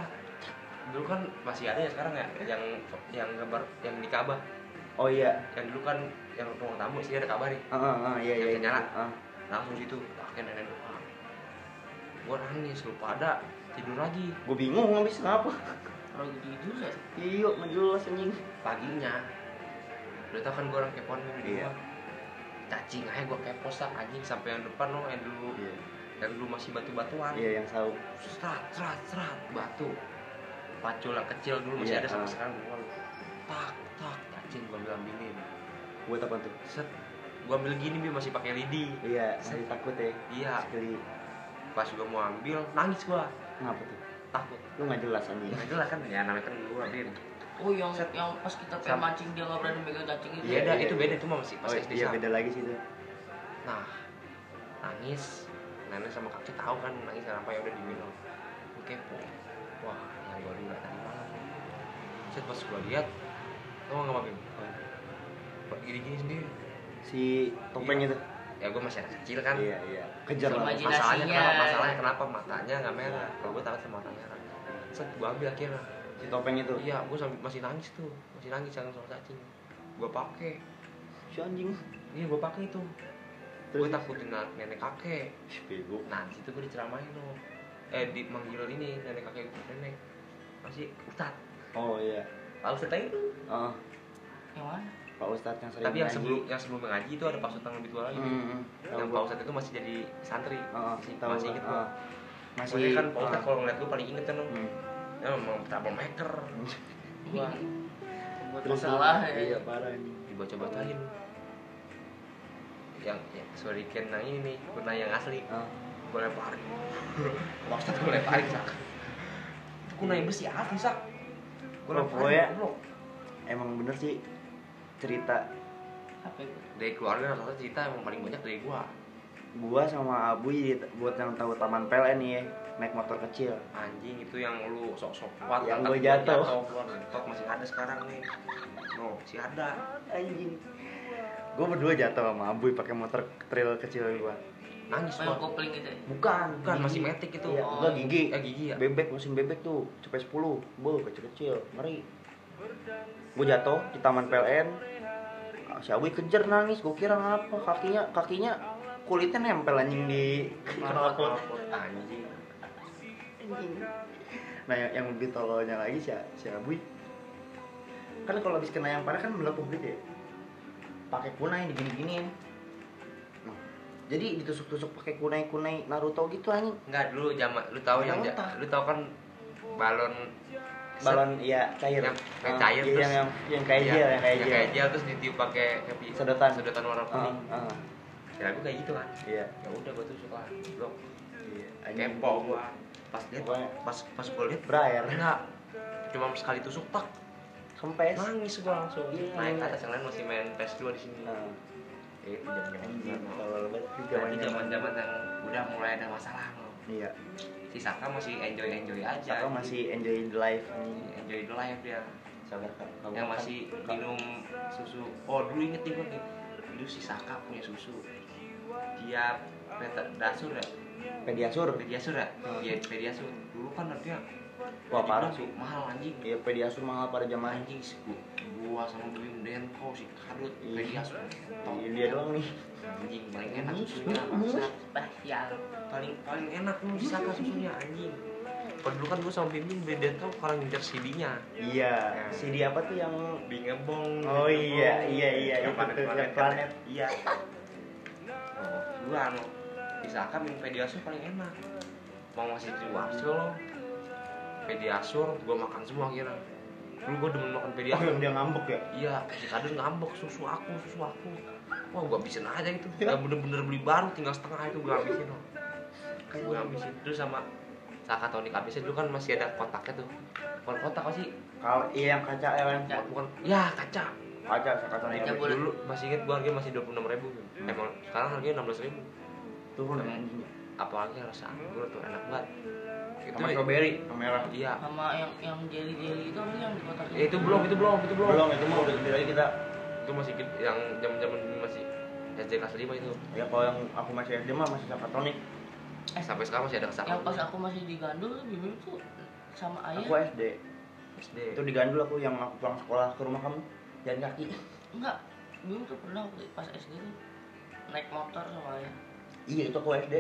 B: Dulu kan masih ada ya sekarang ya yang yang gambar yang di Ka'bah
A: oh iya.
B: Yang dulu kan yang ruang tamu sih ada Ka'bah nih.
A: Ah ah, ah, iya iya
B: Yang nyala.
A: Ah.
B: langsung situ pakai nenek doa gua nangis lu pada tidur lagi.
A: Gue bingung habis kenapa
C: Kalau gitu itu ya.
A: iya ngejelas anjing.
B: Paginya. Udah tau kan gua orang kepoan nih di
A: Iya.
B: gua cacing aja gua kepo sak anjing sampai yang depan lo yang dulu.
A: Iya.
B: Yang dulu masih batu-batuan.
A: Iya yang tahu
B: serat serat serat batu. Pacul yang kecil dulu masih
A: Iya,
B: ada sampai
A: ah.
B: sekarang gua tak tak cacing gua ambil ambilin.
A: Buat apa tuh?
B: Set. Gua ambil gini bi masih pakai lidi.
A: Iya masih takut ya.
B: Iya.
A: Sekali.
B: Pas gua mau ambil nangis gua
A: ngapa tuh?
B: Takut.
A: Lu nggak jelas anjing.
B: Nggak jelas kan? Ya namanya kan gua bin
C: Oh yang
B: Set.
C: yang pas kita
B: Sam-
C: pengen mancing dia nggak berani megang cacing itu.
A: Iya,
B: beda
A: iya.
B: itu beda itu mah masih pas
A: oh,
B: SD
A: iya beda lagi sih tuh
B: nah nangis. Nenek sama kakek tahu kan nangis kenapa ya udah diminum kepo. Wah yang gua lihat tadi malam. Set pas gua lihat tau nggak bim gini gini sendiri.
A: Si topeng itu
B: ya gua masih anak kecil kan.
A: Iya iya. Kejar
C: Sama
A: lah
B: masalahnya kenapa? Masalahnya kenapa? Matanya nggak merah. Kalau gua takut sama mata merah set gua ambil akhirnya.
A: Si topeng itu?
B: Iya sambil masih nangis tuh. Masih nangis jangan soal cacing gua pakai.
A: Si anjing.
B: Iya gua pakai itu. Gua takutin nenek kakek.
A: Bego.
B: Nah situ gue diceramahin loh eh di manggil ini nenek kakek nenek. Masih ustad
A: oh iya.
B: Pak ustad itu
A: oh
C: Yang mana?
A: Pak ustadz yang sering
B: tapi yang sebelum yang sebelum mengaji itu ada pak ustad yang lebih tua lagi
A: Hmm, hmm.
B: yang pak
A: gua.
B: ustad itu masih jadi santri
A: Oh,
B: masih,
A: tahu
B: masih
A: gua.
B: inget
A: Oh. masih
B: masih kan pak ustad
A: oh.
B: kalau ngeliat gue paling inget kan lo
A: Hmm.
B: ya memang troublemaker
C: Buat
A: Terus
C: masalah
A: lu-
C: ya.
A: iya parah ini
B: dibaca-bacain yang ya, suriken yang ini kuna yang asli
A: oh.
B: gue lemparin pak ustad gue lemparin sak kuna yang besi asli sak gue
A: Oh,
B: lemparin goblok.
A: emang bener sih cerita.
C: Apa
B: dari keluarga rata-rata cerita emang paling banyak dari gua.
A: Gua sama Abuy di- buat yang tahu taman PLN nih ya naik motor kecil.
B: Anjing itu yang lu sok-sok kuat
A: Yang gua jatuh.
B: ngentot masih ada sekarang nih. No masih ada.
A: Anjing. Gua berdua jatuh sama Abuy pakai motor trail kecil gua.
B: Nangis
C: Oh, yang
B: gua
C: kopling gitu ya?
A: bukan
B: bukan
A: gigi.
B: masih metik itu.
A: Iya,
C: Oh.
A: enggak gigi.
B: Ya gigi ya?
A: Bebek musim bebek tuh cepet 10 bu kecil kecil ngeri gua jatuh di taman PLN Ah, si Abuy kejar nangis gua kira ngapa? Kakinya kakinya kulitnya nempel anjing di knalpot.
B: Anjing.
A: Anjing. Nah yang, yang lebih tololnya lagi si, si Abuy Kan kalau habis kena yang parah kan melepuh gitu ya. Pakai kunai digini-giniin. Nah, Jadi ditusuk-tusuk pakai kunai-kunai Naruto gitu anjing.
B: Enggak dulu zaman lu tahu yang ja- lu tahu kan balon
A: Balon iya cair.
B: Yang, yang
A: Ah,
B: cair
A: iya,
B: terus.
A: yang, yang, yang kayak
B: iya,
A: gel yang kayak
B: yang
A: gel.
B: kayak gel terus ditiup pakai kayak
A: Sedotan.
B: sedotan warna
A: Ah,
B: kuning.
A: ah,
B: ya gua kayak gitu kan
A: Iya.
B: Ya udah gua tusuk lah blok
A: Iya,
B: kepo gua. Pas lihat pas pas gua lihat
A: Berair.
B: enggak. Cuma sekali tusuk tak.
A: Kempes.
B: Nangis gua langsung.
A: Iya.
B: naik ke atas yang lain masih main PS2 di sini.
A: Nah,
B: itu
A: anjing tolol banget Itu
B: zaman
A: zaman-zaman.
B: zaman zaman yang udah mulai ada masalah loh
A: Iya
B: si Saka masih enjoy enjoy aja
A: Saka masih enjoy the life. Anjing
B: enjoy the life dia
A: Sabar Kak. Kamu
B: yang
A: kan-
B: masih minum susu. Oh dulu inget nih nih. Dulu si Saka punya susu. Dia peta dasur ya?
A: Pediasur?
B: Pediasur ya?
A: Hmm.
B: dia pediasur. Dulu kan harganya
A: Wah parah sih.
B: mahal anjing.
A: Iya Pediasur mahal pada zaman
B: anjing sih gua, gua sama Bim Denko si Kadut
A: Iya.
B: pediasur
A: Iya, dia doang nih.
B: Anjing paling enak susunya.
C: Spesial.
B: paling paling enak lu disaka susunya anjing. Kalau dulu kan gua sama Bim Bim beda tau kalau ngincer CD-nya
A: Iya.
B: Ya.
A: CD apa tuh yang
B: bingebong
A: Oh iya, iya, iya,
B: yang planet planet. iya. Oh gua anu disaka minum pediasur paling enak. Mau masih di warsil lo pediasur gua makan semua kira. Dulu gua demen makan
A: Oh
B: pediasur
A: yang dia ngambek ya?
B: Iya si kadun ngambek susu aku susu aku. Wah gua habisin aja itu. Gak bener-bener beli baru tinggal setengah itu gua habisin. Loh gua habisin. Terus sama Saka tonik habisnya dulu kan masih ada kotaknya tuh. Bukan kotak apa sih?
A: Kalau iya yang kaca ya kan
B: bukan, bukan. Ya kaca.
A: Kaca sekatan
C: Kaca
B: dulu masih inget gua harganya masih dua puluh enam ribu. Emang sekarang harganya enam belas ribu.
A: Turun
B: apalagi rasa anggur tuh enak banget itu
A: Sama strawberry. yang merah
B: iya.
C: Sama yang yang jelly jelly itu apa sih yang di kotak
B: Eh, itu belum itu belum itu belum.
A: Belum itu mah udah gede lagi kita.
B: Itu masih yang zaman zaman masih SD kelas lima itu.
A: Ya kalau yang aku masih SD mah masih sakatonik
B: sampai sekarang masih ada kesalahan
C: yang pas aku masih di Gandul Bim tuh sama ayah.
A: Aku SD.
B: SD
A: Itu di Gandul aku yang aku pulang sekolah ke rumah kamu jalan kaki.
C: enggak Bim tuh pernah waktu pas SD tuh naik motor sama ayah.
A: Iya itu aku SD.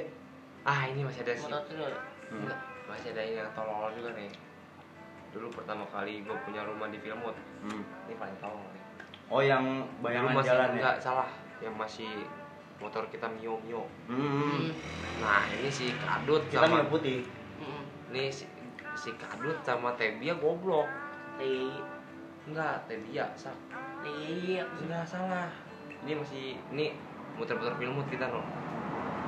B: ah ini masih ada sih.
C: Motor tuh
A: Hmm.
B: Enggak, masih ada yang tolol juga nih dulu pertama kali gue punya rumah di Filmut
A: Hmm.
B: ini paling tolol nih
A: Oh yang
B: dulu
A: bayangan
B: masih
A: jalan ya.
B: enggak salah yang masih motor kita mio mio
A: Hmm.
B: nah ini si kadut
A: Kita
B: sama
A: minum putih.
C: Hmm.
B: nih si, si kadut sama Tebia goblok
C: Ti,
B: enggak Tebia sak
C: sih.
B: enggak salah ini masih ini muter-muter Filmut kita no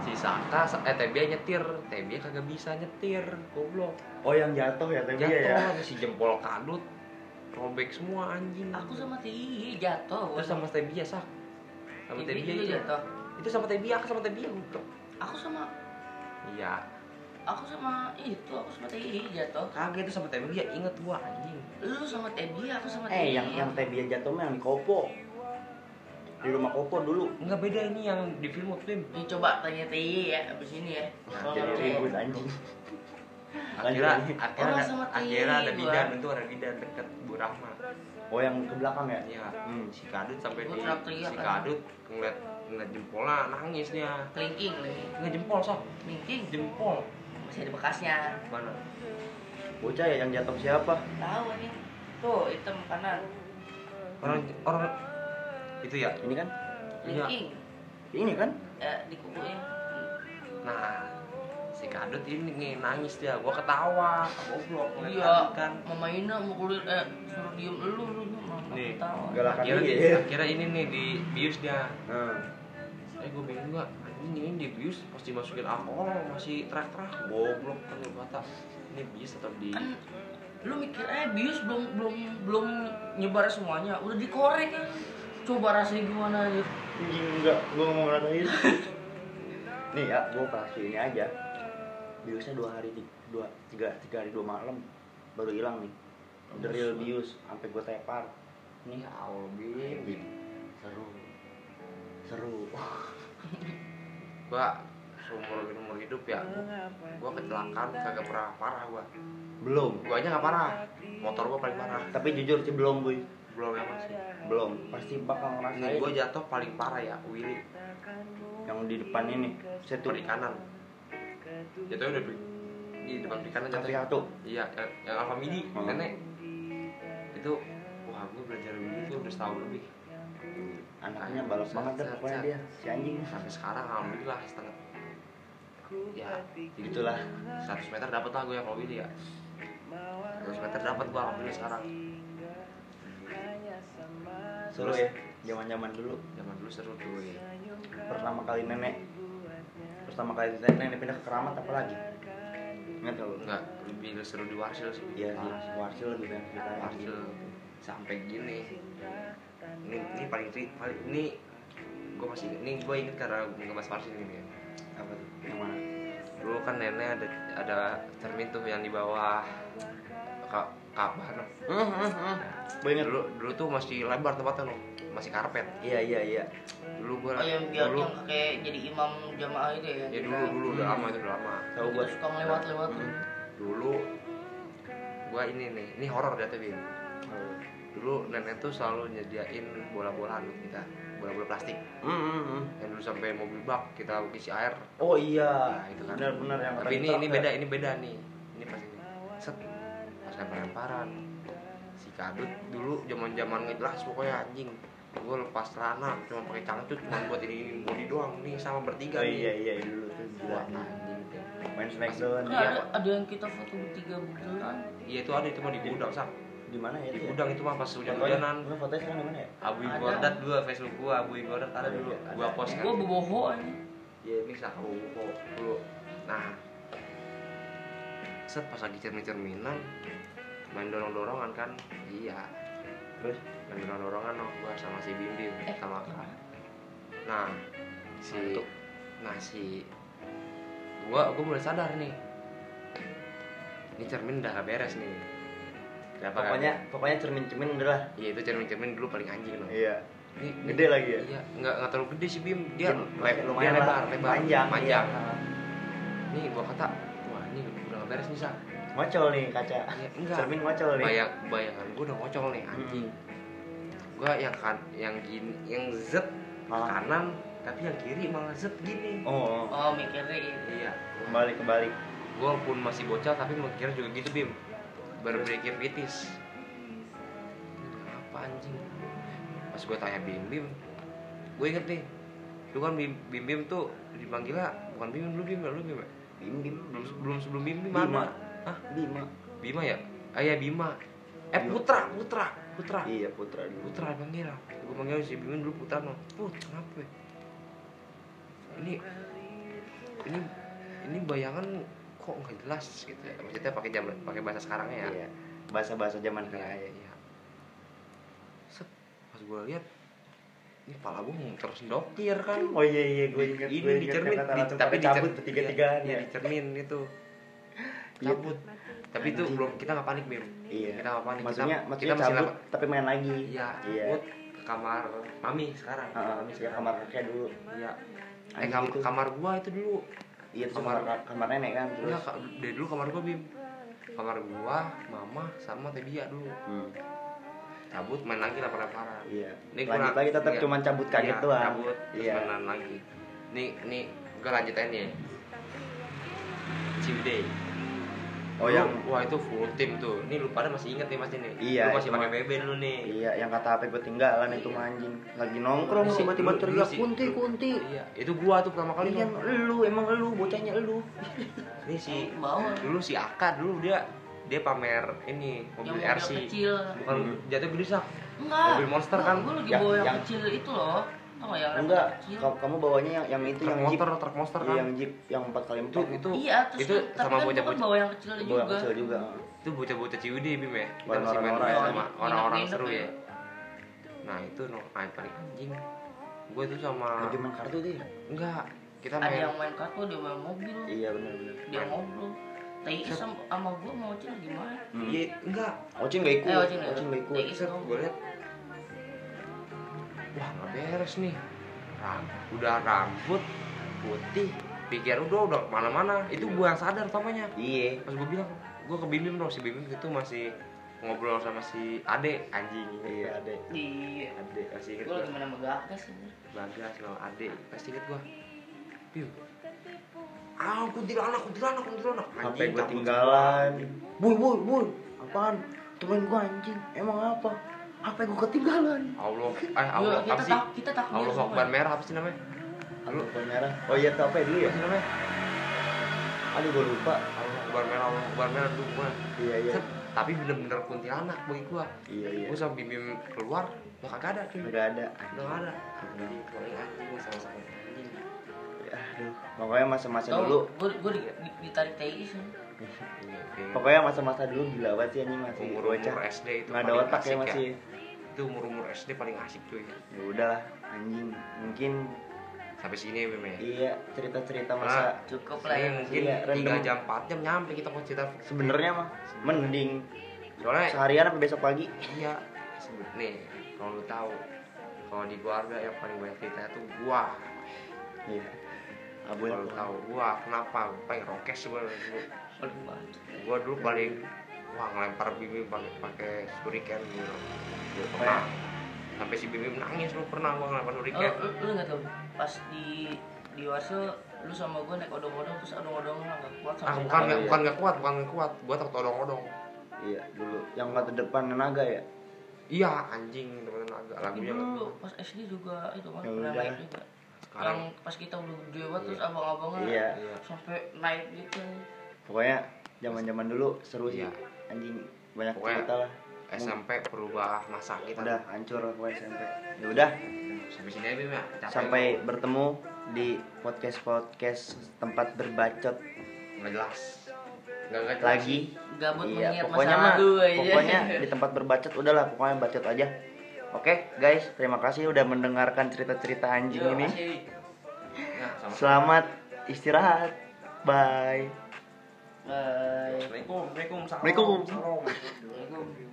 B: si Saka sa- eh Tebia nyetir Tebia kagak bisa nyetir goblok
A: Oh yang jatuh ya tapi
B: jatuh
A: ya.
B: terus si jempol kadut robek semua anjing
C: Aku sama Ti jatuh.
B: terus sama Tebia sak sama Tebia
C: juga
B: itu
C: jatuh.
B: itu sama Tebia aku sama Tebia goblok
C: Aku sama
B: iya
C: aku sama itu aku sama Ti jatuh.
B: kagak itu sama Tebia inget gua anjing
C: Lu sama Tebi, aku sama
A: Eh
C: Ti.
A: yang yang Tebia jatuh mah yang di Kopo. Di rumah Kopo dulu.
B: enggak beda ini yang di film film
C: Nih coba tanya Ti ya abis ini ya.
B: Nah,
C: Kalau
A: Jadi
C: nggak
A: ribut anjing.
B: akhirnya akhirnya akhirnya ada bidan itu ada bidan deket Bu Rahma
A: Oh yang ke belakang ya?
B: Iya,
A: Hmm.
B: si kadut sampai di si kadut ngeliat ngeliat jempolnya nangis dia
C: Kelingking, kelingking.
B: nggak jempol sok
C: Kelingking.
B: jempol
C: Masih ada bekasnya.
B: mana
A: Bocah ya yang jatuh siapa?
C: Tahu ini. Tuh, hitam kanan.
B: orang orang itu ya
A: Ini kan?
B: Iya.
A: Ini kan?
C: Ya, di kukunya.
B: nah si kadut ini nih, nangis dia gua ketawa goblok
C: Iya,
B: kan
C: Mama Ina mukulin eh suruh diem lu lu
B: Nih.
A: Galakan
B: akhirnya
A: dia.
B: akhirnya ini nih di bius dia
A: Hmm.
B: eh gue bingung gak anjing ini di bius pasti masukin alkohol masih terak-terak goblok kan lu kata ini bius tetap di
C: Kan lu mikir eh bius belum belum belum nyebar semuanya, udah dikorek kan. Coba rasanya gimana ya?
A: Anjing enggak, gua ngomong rasain. Nih ya, gua kasih ini aja. Biusnya dua hari, dua, tiga, tiga hari dua malam baru hilang nih. The real bius, sampai gua tepar. Nih,
B: ya Allah Bim.
A: Seru. Seru.
B: gua seumur umur hidup ya gua kecelakaan kagak pernah parah gua
A: Belum.
B: gua aja nggak parah motor gua paling parah
A: Tapi jujur sih belum, Boy.
B: Belum ya masih
A: Belum. Pasti bakal
B: ini
A: ngerasain
B: gua jatuh paling parah ya Willy.
A: Yang di depan ini. Setu
B: perikanan jatuhnya udah di, di depan perikanan
A: Tapi
B: jatuh
A: satu.
B: iya yang, yang Alfa Midi
A: Hmm.
B: nenek itu wah gua belajar Willy tuh udah setahun lebih.
A: Anaknya balap banget dah pokoknya dia, si anjing.
B: sampai sekarang alhamdulillah setengah. Ya
A: Itulah.
B: 100 meter dapat lah gue ya kalau Willy ya. 100 meter dapat gue alhamdulillah sekarang
A: Seru ya, zaman-zaman dulu.
B: zaman dulu seru tuh ya
A: pertama kali nenek. Pertama kali nenek pindah ke keramat apa lagi nggak tahu.
B: Enggak lebih seru di Warsil sih.
A: Iya di warsil lebih banyak
B: Warsil. Sampai gini. Ini ini paling paling ini gue masih ini gue inget karena ngebahas Warsil ini ya.
A: Apa tuh? Yang mana?
B: Dulu kan nenek ada ada cermin tuh yang di bawah kak Ka'bah no.
A: gue inget
B: dulu dulu tuh masih lebar tempatnya no masih karpet
A: iya iya iya
B: dulu gue
C: Oh yang biar
B: dulu
C: yang kayak jadi imam jamaah itu ya.
B: ya dulu dulu udah lama itu udah lama
A: tahu gue
C: suka ngelewat-lewat.
A: Hmm.
B: dulu gua ini nih ini horor deh tapi dulu nenek tuh selalu nyediain bola-bola anu kita bola-bola plastik
A: Hmm, hmm, hmm.
B: yang dulu sampai mobil bak kita isi air
A: oh iya
B: Nah, itu kan.
A: benar-benar yang
B: tapi ini ini beda
A: ya.
B: ini beda nih ini pas ini set lempar-lemparan. Si kadut dulu zaman zaman ngejelas pokoknya anjing. Gue lepas celana cuma pakai cangcut cuma buat ini, ini body doang. Nih sama bertiga
A: oh
B: nih.
A: iya iya dulu tuh gila
B: anjing
A: main smackdown
C: Kan
B: Iya.
C: ada ada yang kita foto bertiga.
B: Nah, iya itu ada itu mah di gudang sak
A: di mana ya
B: di
A: ya?
B: gudang itu mah pas hujan-hujanan
A: lu fotonya sekarang di mana ya?
B: Abu
C: Ada.
B: Gordat gua Facebook gua Abu Gordat ada
A: Oh,
B: dulu.
A: iya,
B: gua
A: ada.
B: post kan.
C: Gua boboho aja.
B: ya ini sah Abu Gordat dulu. Nah. Set pas lagi cermin-cerminan main dorong-dorongan kan iya
A: terus
B: main dorong-dorongan no gua sama si Bim Bim
C: Eh.
B: sama Kak nah si
A: Mantuk.
B: nah si gua gua mulai sadar nih ini cermin udah gak beres nih Kenapa gak
A: pokoknya pokoknya cermin-cermin udah lah
B: Iya itu cermin-cermin dulu paling anjing loh.
A: iya
B: Ini, ini-
A: Gede lagi ya?
B: Iya, nggak nggak terlalu gede sih Bim. Dia
A: Mungkin
B: le-
A: lumayan
B: lebar, lebar,
A: panjang
B: panjang.
A: iya.
B: nih gua kata wah ini udah nggak beres nih sa
A: ngocol nih kaca.
B: Ya, enggak.
A: Cermin ngocol nih.
B: Bayang bayangan gua udah ngocol nih anjing. Gua yang kan yang gini yang z
A: Ah.
B: kanan tapi yang kiri malah z gini.
A: Oh.
C: Oh mikirin.
B: iya.
A: Kembali kembali.
B: Gue pun masih bocah tapi mikirnya juga gitu bim. Berpikir kritis apa anjing? Pas gue tanya bim bim gue inget nih. Lu kan bim bim, Bim tuh dipanggilnya bukan bim lu bim lu bim
A: bim bim.
B: Belum belum sebelum bim bim mana Hah?
A: bima.
B: Bima ya? Ah ya bima. Eh
A: Bima.
B: putra putra putra.
A: Iya putra dulu.
B: Putra panggil gue panggil si bim dulu putra no. Put kenapa ya? ini ini ini bayangan kok nggak jelas gitu ya? Maksudnya pakai jam pakai bahasa sekarangnya ya?
A: Iya. Bahasa bahasa zaman sekarang.
B: Iya
A: aja
B: iya. Set pas gue lihat ini pala gue mau terus dokir kan.
A: Oh iya iya gue ingat
B: ini
A: gue
B: di cermin di, tapi di
A: cabut
B: cer-
A: tiga tigaan
B: iya,
A: ya.
B: di cermin itu.
A: Iya.
B: Cabut. Tapi itu belum kita nggak panik bim
A: iya.
B: Kita nggak panik.
A: Maksudnya
B: kita,
A: maksudnya
B: kita masih
A: cabut
B: lama-
A: tapi main lagi.
B: Iya
A: iya.
B: cabut ke kamar mami sekarang.
A: Heeh,
B: mami
A: ke kamar kakek dulu.
B: Iya. Eh kam
A: itu.
B: kamar gua itu dulu.
A: Iya terus
B: kamar-
A: kamar nenek kan terus.
B: Kak, dari dulu kamar gua bim. Kamar gua mama sama tebia dulu.
A: Hmm,
B: cabut main lagi lapar-laparan.
A: Iya.
B: Ini
A: lanjut
B: gua-
A: lagi tetap
B: iya.
A: cuman cabut kaget
B: Iya,
A: doang.
B: cabut terus
A: iya.
B: mainan lagi. Nih nih gue lanjut aja nih. Ciwidey
A: oh
B: Lu-
A: yang
B: wah itu full tim tuh ini lu pada masih inget nih mas ini
A: Iya,
B: lu masih pakai. BB dulu nih
A: iya yang kata HP gue tinggalan itu anjing lagi nongkrong
B: Lu
A: tiba-tiba
B: lu- lu
A: teriak kunti
B: lu-
A: kunti
B: iya itu gua tuh pertama kali
A: Iya, lu emang lu bocahnya lu
B: ini si
C: Bawa.
B: dulu si Aka dulu dia dia pamer ini mobil RC
C: kecil.
B: bukan
A: Hmm.
B: jatuh gede sak
C: Enggak.
B: Mobil monster kan?
C: Gue lagi
A: Yang-
C: bawa yang,
A: yang-
C: kecil itu loh. Nggak yang
A: enggak
C: kecil?
A: kamu, kamu bawanya yang yang itu
B: truk
A: yang jeep
B: monster truk monster
A: Iya,
B: kan
A: yang jeep yang empat kali
B: itu
A: empat
B: itu
C: Iya, terus
B: itu
C: kan-
B: sama
C: kan gua kan
B: bocah-bocah
C: bawa yang kecil
A: bawa
C: juga.
A: kecil juga
B: itu bocah-bocah Ciwidey bim ya kita masih main sama
C: ya.
B: orang-orang seru
C: ya.
B: ya nah itu no ah, paling anjing gue itu sama
A: lagi main kartu tuh ya
B: enggak kita
C: Ada
B: main
C: yang main kartu, dia main mobil,
A: iya benar benar
C: dia ngobrol. Tapi sama, sama gue mau cil gimana?
A: hmm.
B: iya enggak
A: Ocin gak ikut
C: Eh, Ocin
A: gak ikut
C: Iya.
B: gue liat wah nggak beres nih. Ram, udah rambut putih pikir udah udah ke mana-mana. Itu gue yang sadar utamanya
A: iya.
B: Pas gue bilang gue ke Bim Bim dong si Bim Bim itu masih ngobrol sama si Ade anjing.
A: Iya ada
C: Iya.
B: Ade masih inget
C: Gue lagi main sama Gakas ini.
B: Bagas sama Ade pasti inget gue Bim. Ah kuntilanak kuntilanak kuntilanak.
A: Sampai gue tinggalan. boy boy boy apaan? Temen gue anjing. Emang apa apa yang gue ketinggalan.
B: Allah eh Allah
C: kita
B: apa sih?
C: tak kita takut
B: Allah. Akbar merah apa sih namanya?
A: Lu merah. Oh iya apa ya dulu ya?
B: apa sih namanya?
A: Aduh gue lupa.
B: Allah Akbar merah Allah Akbar merah dulu gue
A: iya iya.
B: Tapi bener-bener kuntilanak bagi gue
A: iya iya.
B: Gue sama Bim keluar kagak ada cuy.
A: Nggak ada
B: nggak ada. Anjing paling anjing sama-sama anjing.
A: Aduh pokoknya masa-masa dulu.
C: gue gue di, di, ditarik TI sih.
A: Pokoknya masa-masa dulu gila banget sih anjing masih
B: umur
A: bocah.
B: Umur SD itu
A: nggak ada otak
B: asik
A: ya. masih.
B: Itu umur umur SD paling asik cuy.
A: Ya udahlah anjing. Mungkin
B: sampai sini Bim ya?
A: iya cerita-cerita
B: Ah.
A: masa
C: Cukup lah
B: Ini
C: ya.
B: mungkin
A: Iya,
B: tiga
A: random.
B: jam 4 jam nyampe kita mau cerita.
A: Sebenarnya mah mending
B: soalnya
A: seharian sampai besok pagi.
B: Iya nih kalau lu tahu kalau di keluarga yang paling banyak cerita itu gua.
A: Iya. Abul
B: kalau lu tahu gua kenapa gua pengen rokes gua
C: Paling banget.
B: gua dulu paling wah ngelempar bibim pakai pakai shuriken gitu. Gua
A: Oh,
B: pernah. sampai si bibim nangis lu pernah gua ngelempar
C: Oh,
B: shuriken
C: lu, lu nggak tahu pas di di Warso lu sama gue naik odong-odong terus odong-odong nggak kuat
B: ah
C: sama
B: bukan
A: Oh,
B: nggak
A: iya.
B: bukan nggak kuat bukan nggak kuat. Gua takut odong-odong.
A: Iya dulu. Yang kata depan naga ya?
B: Iya anjing teman agak
C: Tapi
B: lagunya
C: dulu pas SD juga itu kan pernah naik juga.
B: sekarang.
C: Yang pas kita udah gede banget terus abang-abangnya
A: iya.
B: Iya.
C: sampai naik gitu.
A: Pokoknya zaman-zaman dulu seru sih.
B: Iya.
A: anjing banyak
B: Pokoknya
A: cerita lah.
B: SMP berubah masa kita.
A: Udah hancur pokoknya SMP ya udah.
B: Sampai sini aja Bim ya. Capek
A: sampai bertemu di podcast podcast tempat berbacot.
B: Nggak jelas. Nggak nggak jelas.
A: lagi.
C: Gabut
A: iya pokoknya mah pokoknya di tempat berbacot udahlah pokoknya bacot aja. Oke guys terima kasih udah mendengarkan cerita-cerita anjing
C: Yo,
A: ini.
C: masih.
B: Nah, sama
A: selamat istirahat. Bye
C: Bye.
B: Assalamualaikum Assalamualaikum
A: Assalamualaikum.
B: Salam.
C: Assalamualaikum.